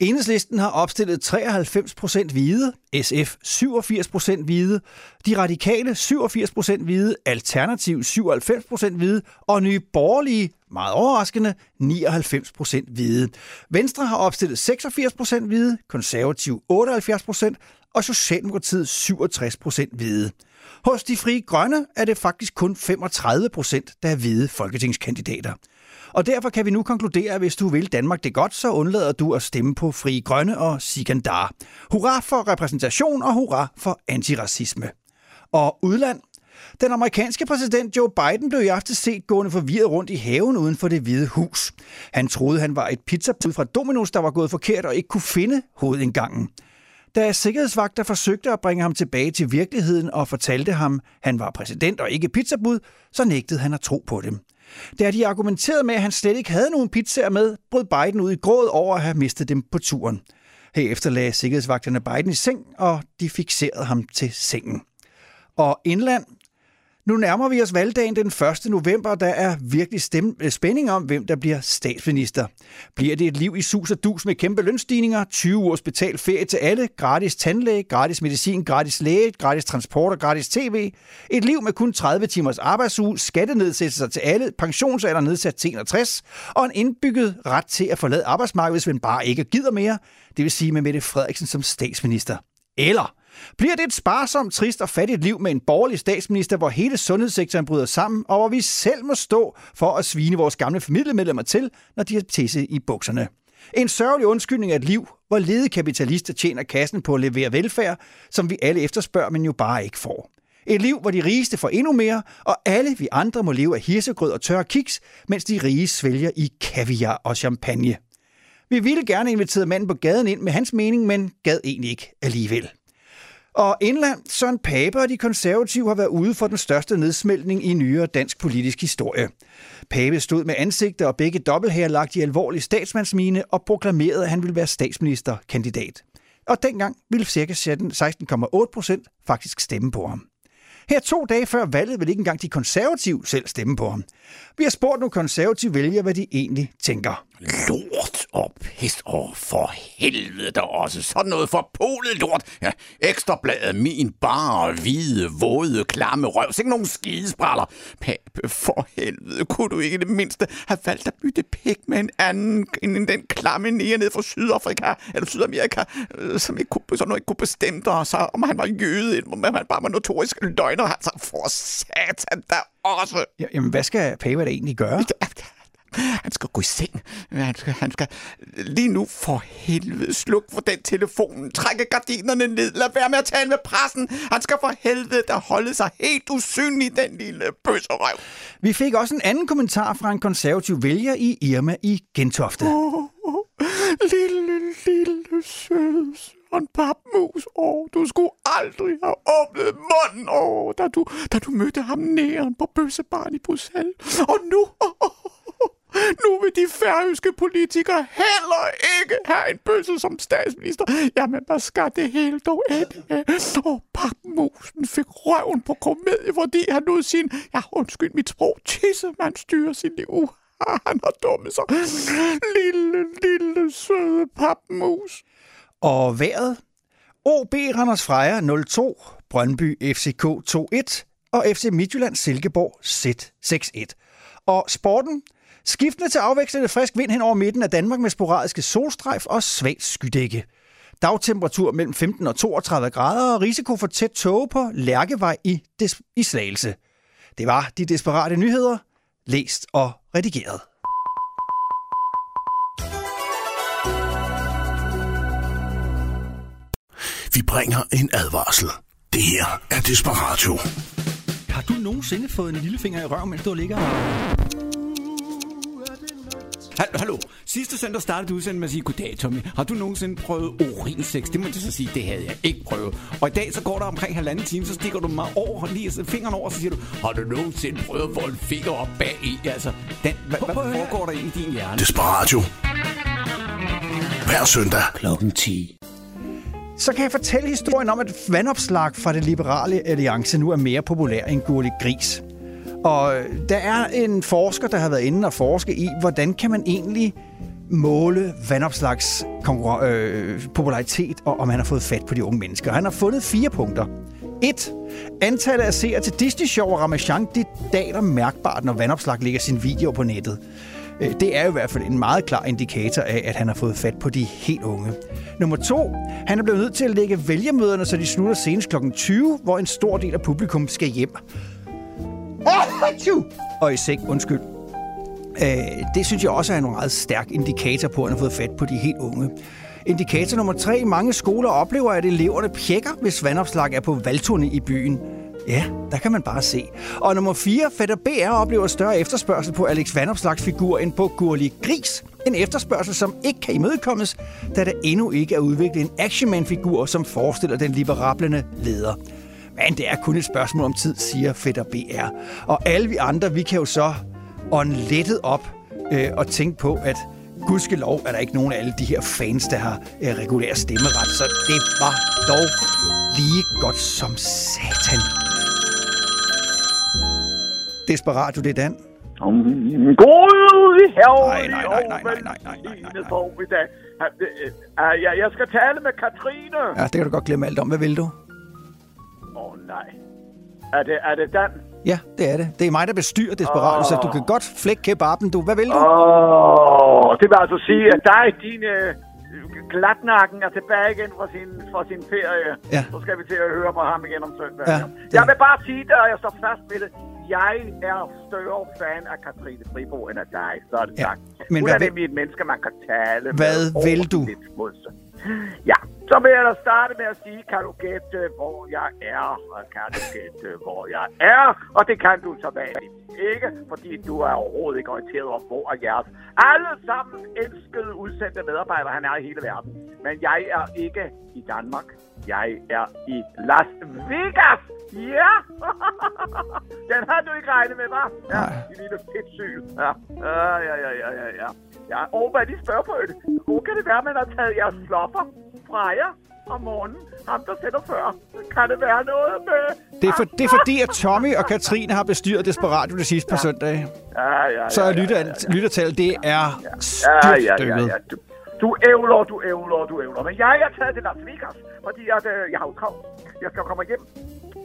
B: Enhedslisten har opstillet 93% hvide, SF 87% hvide, De Radikale 87% hvide, Alternativ 97% hvide og Nye Borgerlige, meget overraskende, 99% hvide. Venstre har opstillet 86% hvide, Konservativ 78% og Socialdemokratiet 67% hvide. Hos de frie grønne er det faktisk kun 35 procent, der er hvide folketingskandidater. Og derfor kan vi nu konkludere, at hvis du vil Danmark det godt, så undlader du at stemme på Frie Grønne og Sikandar. Hurra for repræsentation og hurra for antiracisme. Og udland. Den amerikanske præsident Joe Biden blev i aften set gående forvirret rundt i haven uden for det hvide hus. Han troede, han var et pizzabud fra Domino's, der var gået forkert og ikke kunne finde hovedindgangen. Da sikkerhedsvagter forsøgte at bringe ham tilbage til virkeligheden og fortalte ham, han var præsident og ikke pizzabud, så nægtede han at tro på dem. Da de argumenterede med, at han slet ikke havde nogen pizzaer med, brød Biden ud i gråd over at have mistet dem på turen. Herefter lagde sikkerhedsvagterne Biden i seng, og de fixerede ham til sengen. Og indland, nu nærmer vi os valgdagen den 1. november, og der er virkelig stem- øh, spænding om, hvem der bliver statsminister. Bliver det et liv i sus og dus med kæmpe lønstigninger, 20 ugers betalt ferie til alle, gratis tandlæge, gratis medicin, gratis læge, gratis transport og gratis tv? Et liv med kun 30 timers arbejdsuge, skattenedsættelser til alle, pensionsalder nedsat til 61, og en indbygget ret til at forlade arbejdsmarkedet, hvis man bare ikke gider mere, det vil sige med Mette Frederiksen som statsminister. Eller bliver det et sparsomt, trist og fattigt liv med en borgerlig statsminister, hvor hele sundhedssektoren bryder sammen, og hvor vi selv må stå for at svine vores gamle familiemedlemmer til, når de har tisse i bukserne? En sørgelig undskyldning af et liv, hvor ledige kapitalister tjener kassen på at levere velfærd, som vi alle efterspørger, men jo bare ikke får. Et liv, hvor de rigeste får endnu mere, og alle vi andre må leve af hirsegrød og tørre kiks, mens de rige svælger i kaviar og champagne. Vi ville gerne invitere manden på gaden ind med hans mening, men gad egentlig ikke alligevel. Og indland, Søren Pape og de konservative har været ude for den største nedsmeltning i nyere dansk politisk historie. Pape stod med ansigter og begge dobbelthager lagt i alvorlig statsmandsmine og proklamerede, at han ville være statsministerkandidat. Og dengang ville ca. 16,8 procent faktisk stemme på ham. Her to dage før valget ville ikke engang de konservative selv stemme på ham. Vi har spurgt nogle konservative vælgere, hvad de egentlig tænker.
C: Lort og pis og for helvede der også. Sådan noget forpolet lort. Ja, ekstrabladet, min bare hvide, våde, klamme røv. Sikke nogle skidespraller. Pape, for helvede, kunne du ikke i det mindste have valgt at bytte pik med en anden end den klamme nære ned fra Sydafrika eller Sydamerika, øh, som ikke kunne, som noget ikke kunne bestemme dig, så om han var jøde, om han bare var notorisk løgner. Altså, for satan der også.
B: Ja, jamen, hvad skal Pape da egentlig gøre?
C: Han skal gå i seng. Han skal, han skal lige nu for helvede sluk for den telefon. Trække gardinerne ned. Lad være med at tale med pressen. Han skal for helvede der holde sig helt usynlig, den lille bøsserøv.
B: Vi fik også en anden kommentar fra en konservativ vælger i Irma i Gentofte.
C: Oh, oh, lille, lille søde Søren Papmus. Åh, du skulle aldrig have åbnet munden, åh, da, du, da du mødte ham næren på bøssebarn i Bruxelles. Og nu, nu vil de færøske politikere heller ikke have en bøsse som statsminister. Jamen, hvad skal det hele dog ende med? Og papmusen fik røven på komedie, fordi han nu sin, ja undskyld mit sprog, tissemand styrer sin liv. Han har dummet sig. Lille, lille, søde papmus.
B: Og vejret? OB Randers Freja 0-2, Brøndby FCK 2-1 og FC Midtjylland Silkeborg Z6-1. Og sporten skiftende til afvekslende frisk vind hen over midten af Danmark med sporadiske solstrejf og svagt skydække. Dagtemperatur mellem 15 og 32 grader og risiko for tæt tåge på Lærkevej i, Des- i Slagelse. Det var de desperate nyheder, læst og redigeret.
A: Vi bringer en advarsel. Det her er Desperatio.
B: Har du nogensinde fået en lillefinger i røven, mens du ligger
K: Hallo, hallo. Sidste søndag startede udsendelsen med at sige, goddag Tommy. Har du nogensinde prøvet urinsex? Det må du så sige, det havde jeg ikke prøvet. Og i dag så går der omkring halvanden time, så stikker du mig over, lige fingeren over, og så siger du, har du nogensinde prøvet at få en finger op bag i? Altså, den, hvad, hvad foregår der i din hjerne?
A: Desperatio. Hver søndag.
K: Klokken 10.
B: Så kan jeg fortælle historien om, at vandopslag fra det liberale alliance nu er mere populær end gurlig Gris. Og øh, der er en forsker, der har været inde og forske i, hvordan kan man egentlig måle vandopslags øh, popularitet, og om han har fået fat på de unge mennesker. Han har fundet fire punkter. 1. Antallet af seere til Disney Show og Ramachan, det daler mærkbart, når vandopslag lægger sin video på nettet. Øh, det er i hvert fald en meget klar indikator af, at han har fået fat på de helt unge. Nummer to, han er blevet nødt til at lægge vælgermøderne, så de slutter senest kl. 20, hvor en stor del af publikum skal hjem. Og i seng, undskyld. Øh, det synes jeg også er en meget stærk indikator på, at han har fået fat på de helt unge. Indikator nummer tre. Mange skoler oplever, at eleverne pjekker, hvis vandopslag er på valgturne i byen. Ja, der kan man bare se. Og nummer 4. Fætter BR oplever større efterspørgsel på Alex Vandopslags figur end på Gurli Gris. En efterspørgsel, som ikke kan imødekommes, da der endnu ikke er udviklet en actionman-figur, som forestiller den liberablende leder. Men det er kun et spørgsmål om tid, siger Fætter BR. Og alle vi andre, vi kan jo så ånde lettet op øh, og tænke på, at gudskelov er der ikke nogen af alle de her fans, der har øh, regulær stemmeret. Så det var dog lige godt som satan. Desperat, du det er Dan?
L: God herlig
B: Nej, nej, nej, nej, nej, nej, nej,
L: nej, formiddag. Uh, jeg, jeg skal tale med Katrine.
B: Ja, det kan du godt glemme alt om. Hvad vil du?
L: Åh oh, nej. Er det, er det Dan?
B: Ja, det er det. Det er mig, der bestyrer Desperat, oh. så du kan godt flække kebaben, du. Hvad vil du?
L: Åh, oh, det vil altså sige, at dig, din uh, glatnakken er tilbage igen fra sin, fra sin ferie.
B: Ja.
L: Så skal vi til at høre på ham igen om søndag.
B: Ja,
L: Jeg vil bare sige det, og jeg står fast ved det. Jeg er større fan af Katrine Fribo end af dig, så er det
B: Ja,
L: sagt.
B: men
L: Hun
B: hvad
L: er nemlig et menneske, man kan tale
B: Hvad
L: med
B: vil du?
L: Ja, så vil jeg da starte med at sige, kan du gætte, hvor jeg er? Og Kan du gætte, hvor jeg er? Og det kan du så vanligt ikke, fordi du er overhovedet ikke orienteret om, hvor er jeres alle sammen elskede udsendte medarbejdere, han er i hele verden. Men jeg er ikke i Danmark. Jeg er i Las Vegas. Ja! Den har du ikke regnet med, hva'? Ja, de lille fedtsyl. Ja. Ja, ja, ja, ja, ja, ja. Og hvad de spørger på det. Hvor kan det være, at man har taget jeres slopper fra jer om morgenen? Ham, der sætter før. Kan det være noget med...
B: Det er, for, det er fordi, at Tommy og Katrine har bestyret Desperat det sidste par søndage.
L: Ja, ja,
B: Så
L: ja,
B: er
L: ja,
B: lytter, lyttertallet, det er
L: Ja, ja, ja,
B: styrtdykket.
L: ja. Du, du ævler, du ævler, du ævler. Men jeg er taget til Las Vegas, fordi at, øh, jeg har jo travlt. Jeg skal komme hjem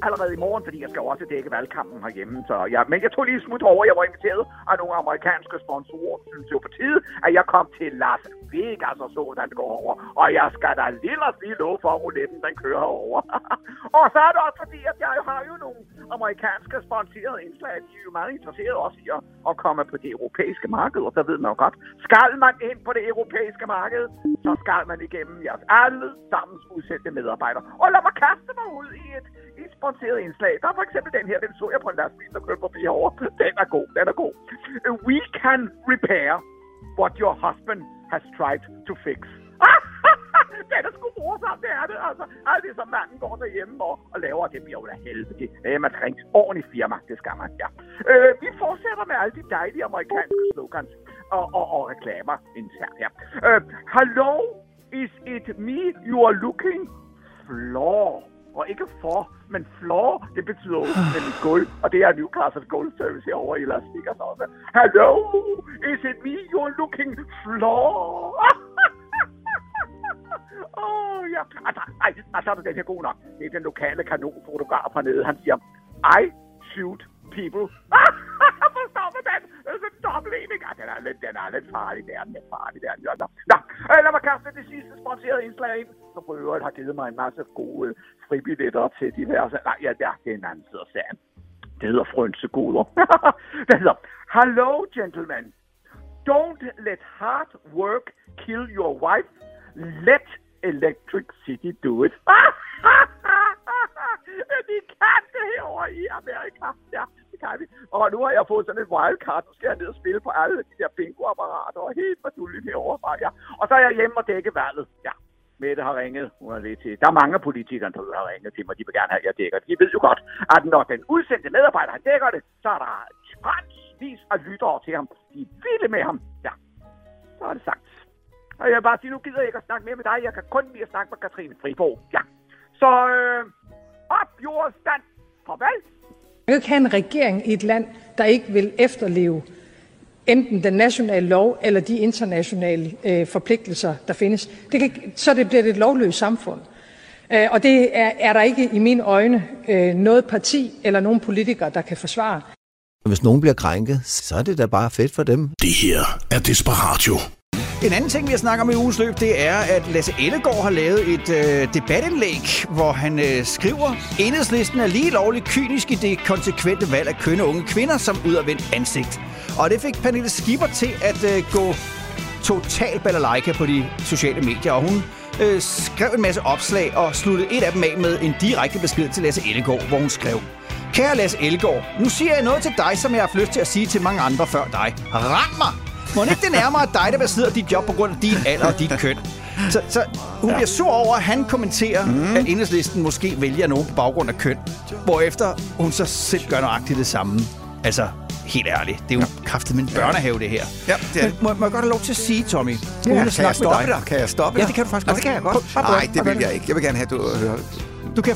L: allerede i morgen, fordi jeg skal også dække valgkampen herhjemme. Så ja, men jeg tog lige smut over. Jeg var inviteret af nogle amerikanske sponsorer. Jeg synes jo på tide, at jeg kom til Las Vegas og så, hvordan det går over. Og jeg skal da lille lige lov for, at rouletten den kører over. og så er det også fordi, at jeg har jo nogle amerikanske sponsorerede indslag. De er jo meget interesserede også i at, at komme på det europæiske marked, og så ved man jo godt. Skal man ind på det europæiske marked, så skal man igennem jeres alle sammens udsendte medarbejdere. Og lad mig kaste mig ud i et, i et sponsoreret indslag. Der er for eksempel den her, den så jeg på en lastbil, der kørte forbi herovre. Den er god, den er god. Uh, we can repair what your husband has tried to fix. den er sgu morsom, det er det. Altså, alt det, som manden går derhjemme og, og laver, det bliver jo da helvede. Øh, man skal ringe ordentligt firma, det skal man, ja. Øh, vi fortsætter med alle de dejlige amerikanske slogans og, og, og reklamer internt, ja. Øh, Hello, is it me you are looking for? Og ikke for, men floor, det betyder jo nemlig gulv, og det er Newcastle Gold Service herovre i Las Vegas også. Hello, is it me you're looking for? Åh, oh, ja. Altså, ej, altså, den her god nok. Det er den lokale kanonfotograf hernede. Han siger, I shoot people. Forstår du den? Er er lidt, den er lidt farlig, der. Den er farlig, der. Ja, nå. Nå, øh, lad mig kaste det sidste sponsorerede indslag ind, som for øvrigt har givet mig en masse gode fribilletter til diverse... Nej, ja, der, det er en anden side af sagen. Det hedder frønsegoder. det hedder, Hello, gentlemen. Don't let hard work kill your wife. Let electricity do it. de kan det herovre i Amerika. Ja, kan vi. Og nu har jeg fået sådan et wildcard. Nu skal jeg ned og spille på alle de der bingoapparater og helt fordulligt herovre fra. Ja. Og så er jeg hjemme og dække valget. Ja. Mette har ringet. Hun har lidt til. Der er mange politikere, der har ringet til mig. De vil gerne have, at jeg dækker det. De ved jo godt, at når den udsendte medarbejder han dækker det, så er der tonsvis af lyttere til ham. De er vilde med ham. Ja, så er det sagt. Og jeg vil bare sige, nu gider jeg ikke at snakke mere med dig. Jeg kan kun lide at snakke med Katrine Friborg. Ja. Så øh, op jordens stand. Farvel.
H: Kan ikke have en regering i et land, der ikke vil efterleve enten den nationale lov eller de internationale øh, forpligtelser, der findes. Det kan, så det bliver det et lovløst samfund. Øh, og det er, er der ikke i mine øjne øh, noget parti eller nogen politikere, der kan forsvare.
M: Hvis nogen bliver krænket, så er det da bare fedt for dem.
A: Det her er Desperatio.
B: En anden ting, vi har snakket om i ugens løb, det er, at Lasse Ellegaard har lavet et øh, debatindlæg, hvor han øh, skriver, enhedslisten er lige lovligt kynisk i det konsekvente valg af kønne unge kvinder som udadvendt ansigt. Og det fik Pernille Skipper til at øh, gå total balalaika på de sociale medier, og hun øh, skrev en masse opslag og sluttede et af dem af med en direkte besked til Lasse Ellegaard, hvor hun skrev, Kære Lasse Ellegaard, nu siger jeg noget til dig, som jeg har haft lyst til at sige til mange andre før dig. Ram mig! Må ikke det nærmere dig, der besidder dit job på grund af din alder og dit køn? Så, så hun bliver sur over, at han kommenterer, mm. at enhedslisten måske vælger nogen på baggrund af køn. Hvorefter hun så selv gør nøjagtigt det samme. Altså, helt ærligt. Det er jo ja. kraftigt med en børnehave, det her.
C: Ja, det er
B: Men må, må jeg godt have lov til at sige, Tommy?
C: Ja, kan jeg stoppe
B: med dig.
C: dig? Kan jeg stoppe
B: Ja, det kan du faktisk
C: Nå,
B: godt.
C: det kan jeg godt. Nej, det vil jeg ikke. Jeg vil gerne have, at du hører
B: Du kan...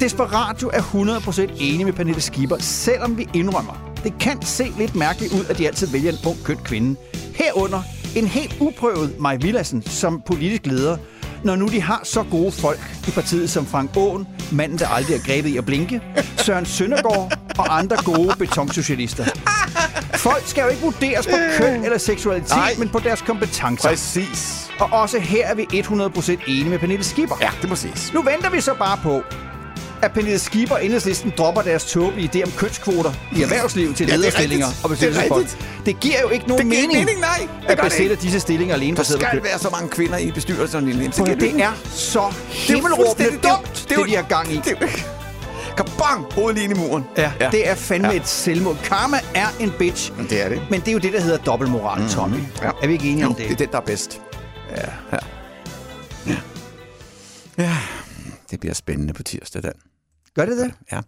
B: Desperatio er 100% enig med Pernille Skipper, selvom vi indrømmer. Det kan se lidt mærkeligt ud, at de altid vælger en ung køn kvinde. Herunder en helt uprøvet Maj Villassen som politisk leder, når nu de har så gode folk i partiet som Frank Aaen, manden, der aldrig er grebet i at blinke, Søren Søndergaard og andre gode betonsocialister. Folk skal jo ikke vurderes på køn eller seksualitet,
C: Nej.
B: men på deres kompetencer.
C: Præcis.
B: Og også her er vi 100% enige med Pernille Skipper.
C: Ja, det må siges.
B: Nu venter vi så bare på, at Pernille Skipper og Enhedslisten dropper deres tåbelige idé om kønskvoter i erhvervslivet til
C: Ja, det er
B: lederstillinger og
C: Det
B: bestyrelsesfolk.
C: rigtigt.
B: Det giver jo ikke nogen
C: Det
B: mening,
C: mening, nej. Det
B: at
C: det
B: besætte disse stillinger alene
C: Der
B: baseret på
C: skal være så mange kvinder i bestyrelserne. Så
B: det er så
C: Det er
B: helt
C: jo vel
B: råbende
C: fuldstændig
B: dumt, det,
C: jo-
B: de har gang i.
C: Det jo- Kabang! Hovedet lige ind i muren.
B: Ja,
C: Ja.
B: det er fandme
C: Ja.
B: et selvmål. Karma er en bitch.
C: Men det er det.
B: Men det er jo det, der hedder dobbeltmoral, Tommy.
C: Ja.
B: Er vi ikke enige
C: Jo,
B: om det?
C: det er den, der er bedst. Ja. ja. ja. Ja, det bliver spændende på tirsdag, Dan.
B: Gør det det?
C: Ja.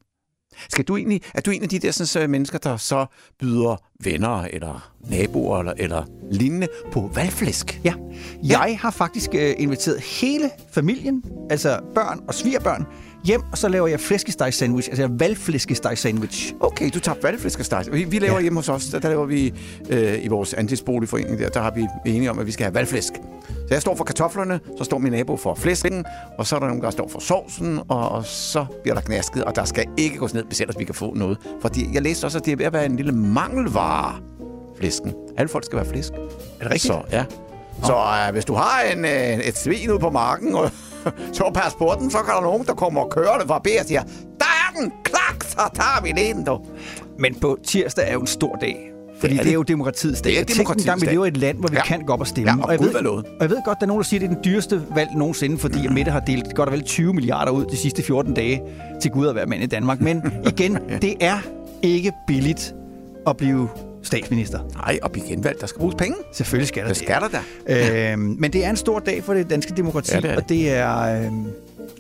C: Skal du egentlig, er du en af de der sådan, så mennesker, der så byder venner eller naboer eller, eller lignende på valgflæsk?
B: Ja. Jeg har faktisk øh, inviteret hele familien, altså børn og svigerbørn, hjem, og så laver jeg flæskesteg sandwich, altså valgflæskesteg sandwich.
C: Okay, du tager valgflæskesteg. Vi, vi laver ja. hjemme hos os, der, der laver vi øh, i vores andelsboligforening der, der har vi enige om, at vi skal have valgflæsk. Så jeg står for kartoflerne, så står min nabo for flæsken, og så er der nogen, der står for sovsen, og, og så bliver der knasket, og der skal ikke gås ned, hvis ellers vi kan få noget. Fordi jeg læste også, at det er ved at være en lille mangelvare, flæsken. Alle folk skal være flæsk.
B: Er det rigtigt?
C: Så, ja. Så øh, hvis du har en, øh, et svin ude på marken, og så pas på den, så kan der nogen, der kommer kørende fra B og siger, der er den! Klak, så tager vi den, du.
B: Men på tirsdag er jo en stor dag. Fordi
C: Det
B: det
C: er
B: er,
C: det.
B: jo demokratiets dag.
C: Det er
B: Og
C: demokratiets
B: gang, vi
C: dag.
B: lever i et land, hvor vi
C: Ja.
B: kan gå op og stemme.
C: Ja, og
B: jeg
C: Gud
B: ved, og jeg ved godt, der er nogen, der siger, at det er den dyreste valg nogensinde, fordi mm. Mette har delt godt og vel 20 milliarder ud de sidste 14 dage til Gud at være mand i Danmark. Men igen, det er ikke billigt at blive statsminister.
C: Nej, og blive genvalgt. Der skal bruges penge.
B: Selvfølgelig skal der
C: Det skal der da.
B: Øhm, men det er en stor dag for det danske demokrati,
C: Ja, det er det.
B: og det er... Øhm,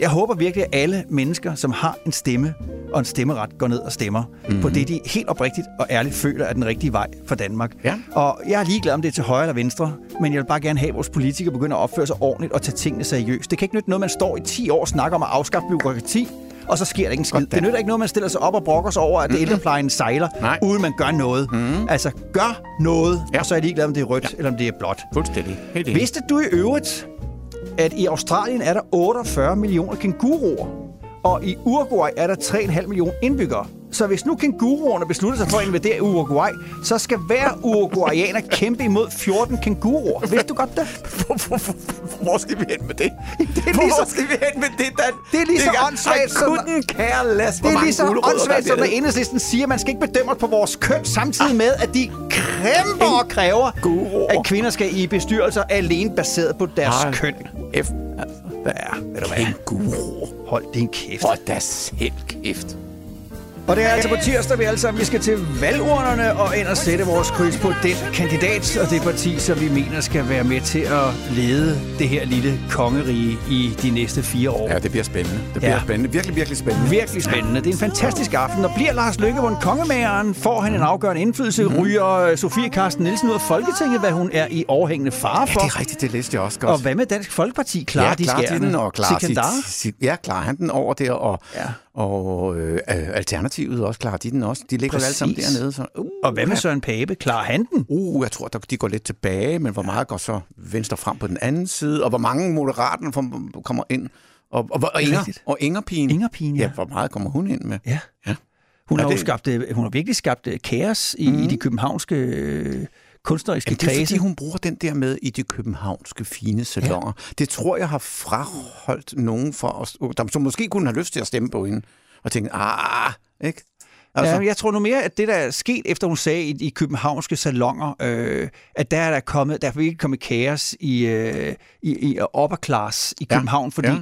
B: jeg håber virkelig, at alle mennesker, som har en stemme og en stemmeret, går ned og stemmer mm-hmm. på det, de helt oprigtigt og ærligt føler er den rigtige vej for Danmark.
C: Ja.
B: Og jeg er ligeglad om det er til højre eller venstre, men jeg vil bare gerne have, at vores politikere begynder at opføre sig ordentligt og tage tingene seriøst. Det kan ikke nytte noget, man står i 10 år og snakker om at afskaffe byråkrati, og så sker der ikke en skid. Det nytter ikke noget, man stiller sig op og brokker sig over, at mm-hmm. ældreplejen sejler,
C: Nej.
B: uden man gør noget. Mm-hmm. Altså, gør noget,
C: Ja.
B: og så er jeg ligeglad, om det er rødt ja. eller om det er blåt.
C: Fuldstændig. Helt.
B: Vidste du i øvrigt, at i Australien er der 48 millioner kænguruer, og i Uruguay er der 3,5 millioner indbyggere. Så hvis nu kænguruerne beslutter sig for at invadere Uruguay, så skal hver uruguayaner kæmpe imod 14 kænguruer. Vidste du godt det?
C: Hvor skal vi hen med det?
B: Det er
C: Hvor
B: lige så,
C: skal vi hen med det, Dan?
B: det er lige så åndssvagt som...
C: care less,
B: Det er lige så
C: der
B: åndssvagt, som når enhedslisten siger, at man skal ikke bedømme os på vores køn, samtidig med, at de kæmper og kræver, at kvinder skal i bestyrelser alene baseret på deres
C: Hold
B: køn.
C: F, altså. Hvad er
B: Ved du hvad? Hold din kæft.
C: Hold da selv kæft.
B: Og det er altså på tirsdag, vi alle sammen vi skal til valgurnerne og ind og sætte vores kryds på den kandidat og det parti, som vi mener skal være med til at lede det her lille kongerige i de næste fire år.
C: Ja, det bliver spændende. Det bliver
B: Ja.
C: spændende. Virkelig, virkelig spændende.
B: Virkelig spændende. Det er en fantastisk aften. Og bliver Lars Lykkevund kongemageren, får han en afgørende indflydelse, mm. ryger Sofie Karsten Nielsen ud af Folketinget, hvad hun er i overhængende fare
C: Ja,
B: for.
C: det er rigtigt. Det læste jeg også godt.
B: Og hvad med Dansk Folkeparti? Klarer
C: ja,
B: de
C: klarer
B: skærene?
C: den, og klarer sit, sit, ja, klarer han den over der, og,
B: Ja.
C: Og øh, Alternativet også, klarer de den også. De ligger jo alle sammen
B: Præcis.
C: dernede. Så, uh,
B: Og hvad med Søren Pape? Klarer han den?
C: Uh, jeg tror, der, de går lidt tilbage, men hvor meget går så venstre frem på den anden side, og hvor mange moderaten får- kommer ind, og, og, og,
B: er
C: Inger, og Ingerpigen.
B: Ingerpigen, ja.
C: ja. hvor meget kommer hun ind med?
B: Ja.
C: ja.
B: Hun har
C: det-
B: skabt, øh, hun har virkelig skabt øh, kaos i, mm. i de københavnske øh, kunstneriske
C: Jamen, det er
B: kredse.
C: fordi, hun bruger den der med i de københavnske fine salonger. Ja. Det tror jeg har fraholdt nogen for os, der som måske kunne have lyst til at stemme på hende, og tænke, ah, ikke?
B: Altså. Ja, jeg tror nu mere, at det, der er sket, efter hun sagde i de københavnske salonger, øh, at der er der kommet, der er virkelig kommet kaos i, øh, i, i upper class i
C: Ja,
B: København, fordi
C: ja.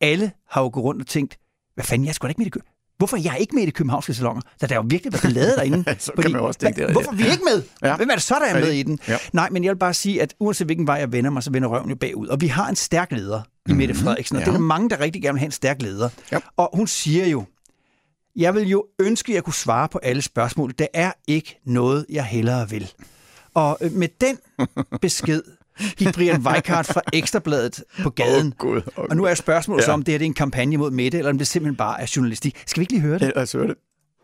B: alle har jo gået rundt og tænkt, hvad fanden, jeg sgu da ikke med i det Hvorfor er jeg ikke med i de københavnske salonger? Der er jo virkelig været ballade derinde.
C: Så kan man også tænke det,
B: Hvorfor er vi ikke med?
C: Ja.
B: Hvem er det så, der er med i den?
C: Ja.
B: Nej, men jeg vil bare sige, at uanset hvilken vej jeg vender mig, så vender røven jo bagud. Og vi har en stærk leder i Mette Frederiksen, og
C: Mhm. Ja.
B: det er mange, der rigtig gerne vil have en stærk leder.
C: Ja.
B: Og hun siger jo, jeg vil jo ønske, at jeg kunne svare på alle spørgsmål. Der er ikke noget, jeg hellere vil. Og øh, med den besked gik Brian Weikart fra Ekstrabladet på gaden.
C: Åh, Gud, åh,
B: og nu er spørgsmålet
C: Ja.
B: så, om det, her, det er en kampagne mod Mette, eller om det simpelthen bare er journalistik. Skal vi ikke lige høre det?
C: Lad os høre det.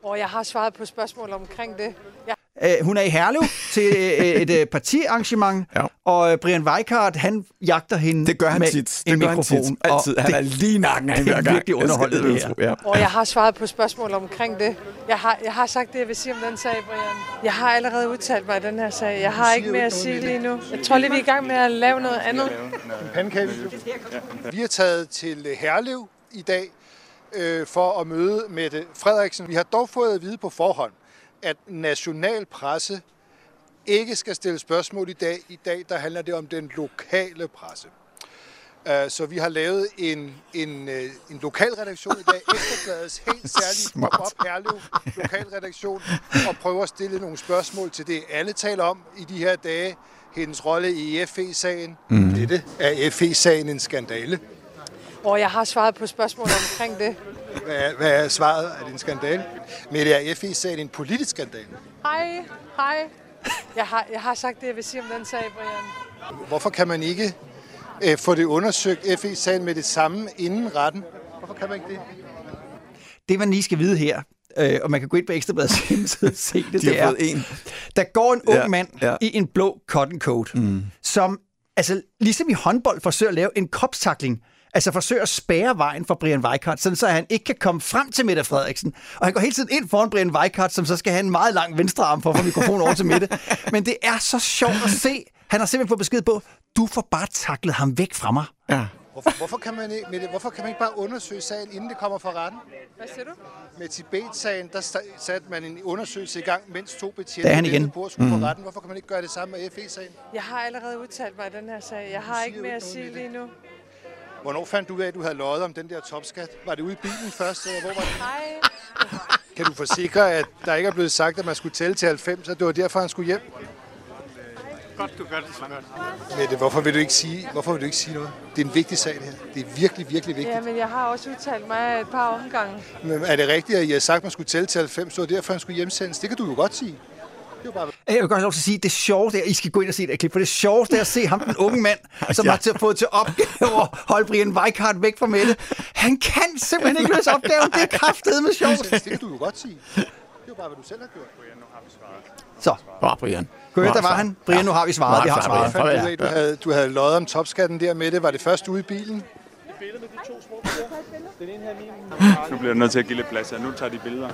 N: Og jeg har svaret på spørgsmål omkring det. Jeg
B: Øh, hun er i Herlev til øh, et øh, partiarrangement,
C: Ja.
B: og øh, Brian Weikart, han jagter hende
C: Det gør han
B: med
C: tit.
B: en
C: Det gør han
B: mikrofon.
C: tit. Altid. Han
B: det,
C: er lige i nakken af hende
B: det er
C: hver gang.
B: virkelig
C: Jeg skal
B: underholdende, det her.
C: Ja.
N: Og jeg har svaret på spørgsmål omkring det. Jeg har, jeg har sagt det, jeg vil sige om den sag, Brian. Jeg har allerede udtalt mig i den her sag. Jeg har ikke mere at sige lige nu. Jeg tror lige, vi er i gang med at lave noget andet.
O: Vi er taget til Herlev i dag øh, for at møde Mette Frederiksen. Vi har dog fået at vide på forhånd, at national presse ikke skal stille spørgsmål i dag. I dag der handler det om den lokale presse. Øh, Så vi har lavet en, en, øh, en lokalredaktion i dag, Ekstrabladets helt særlige pop-up Herlev lokalredaktion, og prøver at stille nogle spørgsmål til det, alle taler om i de her dage. Hendes rolle i FE-sagen. Mm. Dette er FE-sagen en skandale.
N: Og jeg har svaret på spørgsmål omkring det.
O: Hvad er, hvad er svaret? Er det en skandale? Men det er FE-sagen en politisk skandale.
N: Hej, hej. Jeg har, jeg har sagt det, jeg vil sige om den sag, Brian.
O: Hvorfor kan man ikke øh, få det undersøgt FE-sagen med det samme inden retten? Hvorfor kan man ikke det?
B: det, man lige skal vide her, øh, og man kan gå ind på Ekstrabladets hjemmeside og se det,
C: De
B: det er,
C: en.
B: der går en ung
C: Ja,
B: mand
C: ja.
B: i en blå cotton coat, mm. som altså, ligesom i håndbold forsøger at lave en kropstakling, altså forsøger at spære vejen for Brian Weikart, sådan så han ikke kan komme frem til Mette Frederiksen. Og han går hele tiden ind foran Brian Weikart, som så skal have en meget lang venstre arm for at få mikrofonen over til Mette. Men det er så sjovt at se. Han har simpelthen fået besked på, du får bare taklet ham væk fra mig.
C: Ja.
O: Hvorfor, hvorfor, kan man ikke, Mette, hvorfor kan man ikke bare undersøge sagen, inden det kommer for retten?
N: Hvad siger du?
O: Med Tibet-sagen, der satte man en undersøgelse i gang, mens to betjente
B: Der er han igen.
O: på at skulle
C: Mhm.
O: på retten. Hvorfor kan man ikke gøre det samme med FE-sagen?
N: Jeg har allerede udtalt mig i den her sag. Jeg har ikke mere at sige lige nu.
O: Hvornår fandt du ud af, at du havde løjet om den der topskat? Var det ude i bilen først, eller hvor var det?
N: Hej.
O: Kan du forsikre, at der ikke er blevet sagt, at man skulle tælle til 90, og det var derfor, han skulle hjem?
F: Godt, du gør det så godt.
O: Mette, hvorfor vil du ikke sige, hvorfor vil du ikke sige noget? Det er en vigtig sag, det her. Det er virkelig, virkelig vigtigt.
N: Ja, men jeg har også udtalt mig et par omgange.
O: Men er det rigtigt, at I har sagt, at man skulle tælle til 90, så det var derfor, han skulle hjemsendes? Det kan du jo godt sige.
B: Jeg vil godt have lov til at sige, at det sjoveste er, I skal gå ind og se det her klip, for det sjoveste er at se ham, den unge mand, som
C: Ja.
B: har til, fået til opgave at holde Brian Weikart væk fra Mette. Han kan simpelthen ikke løse opgaven. Det er kraftedeme sjovt.
O: Det kan du jo godt sige. Det er jo bare, hvad du selv har gjort.
F: Brian, nu har vi svaret.
B: Så.
C: Bare Brian.
B: Gå der var han. Brian, nu har vi svaret. Vi har svaret.
O: Fandt du, du, havde, du havde løjet om topskatten der med det. Var det først ude i bilen?
F: Nu bliver jeg nødt til at give lidt plads her. Nu tager de billeder.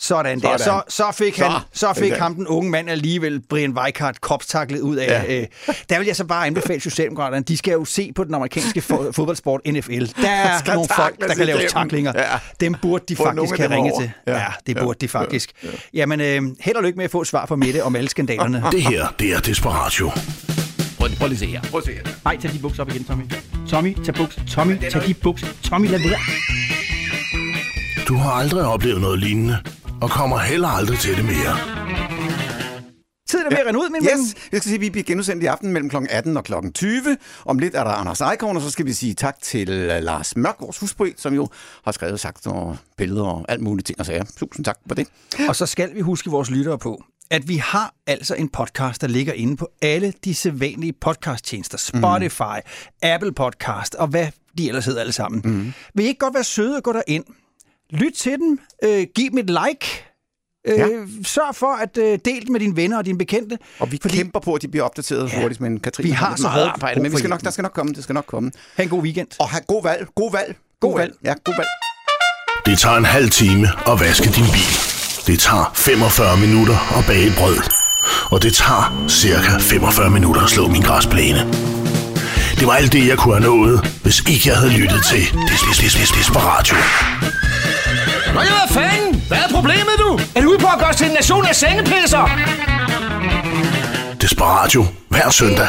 B: Sådan der. Så,
C: Sådan.
B: så fik, han,
C: Så.
B: så fik
C: Okay.
B: ham, den unge mand, alligevel Brian Weikart kopstaklet ud af. Ja. Øh, der vil jeg så bare anbefale Socialdemokraterne, de skal jo se på den amerikanske fo- fodboldsport NFL. Der er
C: Skal
B: nogle folk, der kan lave
C: igennem.
B: taklinger.
C: Ja.
B: Dem burde de
C: Få
B: faktisk have
C: dem
B: ringet til.
C: Ja.
B: Ja, det
C: Ja.
B: burde de faktisk. Jamen, øh, held og lykke med at få svar fra Mette om alle skandalerne.
A: Det her, det er Desperatio.
K: Prøv, prøv lige at se her. Prøv at se her.
B: Nej, tag de bukser op igen, Tommy. Tommy, tag buks. Tommy, tag de bukser. Tommy, lad være.
A: Du har aldrig oplevet noget lignende, og kommer heller aldrig til det mere.
B: Tiden er ved at rende ud, min ven.
C: Yes, jeg skal sige, at vi bliver genudsendt i aften mellem kl. 18 og kl. 20. Om lidt er der Anders Eichhorn, og så skal vi sige tak til uh, Lars Mørk, vores husbry, som jo har skrevet sagt og billeder og alt muligt ting og sager. Tusind tak for det.
B: Og så skal vi huske vores lyttere på, at vi har altså en podcast, der ligger inde på alle de sædvanlige podcasttjenester. Spotify, mm. Apple Podcast og hvad de ellers hedder alle sammen. Mm. Vil I ikke godt være søde og gå derind? Lyt til dem. Øh, giv dem et like. Øh,
C: Ja.
B: Sørg for at øh, dele det med dine venner og dine bekendte.
C: Og vi Fordi... kæmper på, at de bliver opdateret ja. hurtigt, men Katrine
B: Vi har
C: lidt
B: så
C: meget
B: hårdt
C: arbejde, men vi skal nok, der skal nok komme, det skal nok komme.
B: Ha' en god weekend.
C: Og have god valg, god valg, god,
B: God
C: valg. Ja, god valg.
A: Det tager en halv time at vaske din bil. Det tager 45 minutter at bage et brød. Og det tager cirka 45 minutter at slå min græsplæne. Det var alt det, jeg kunne have nået, hvis ikke jeg havde lyttet til Des- Des- Des- Desperatio.
D: Nå ja, hvad fanden? Hvad er problemet, du? Er du ude på at gøre os til en nation af sengepisser?
A: Desperatio hver søndag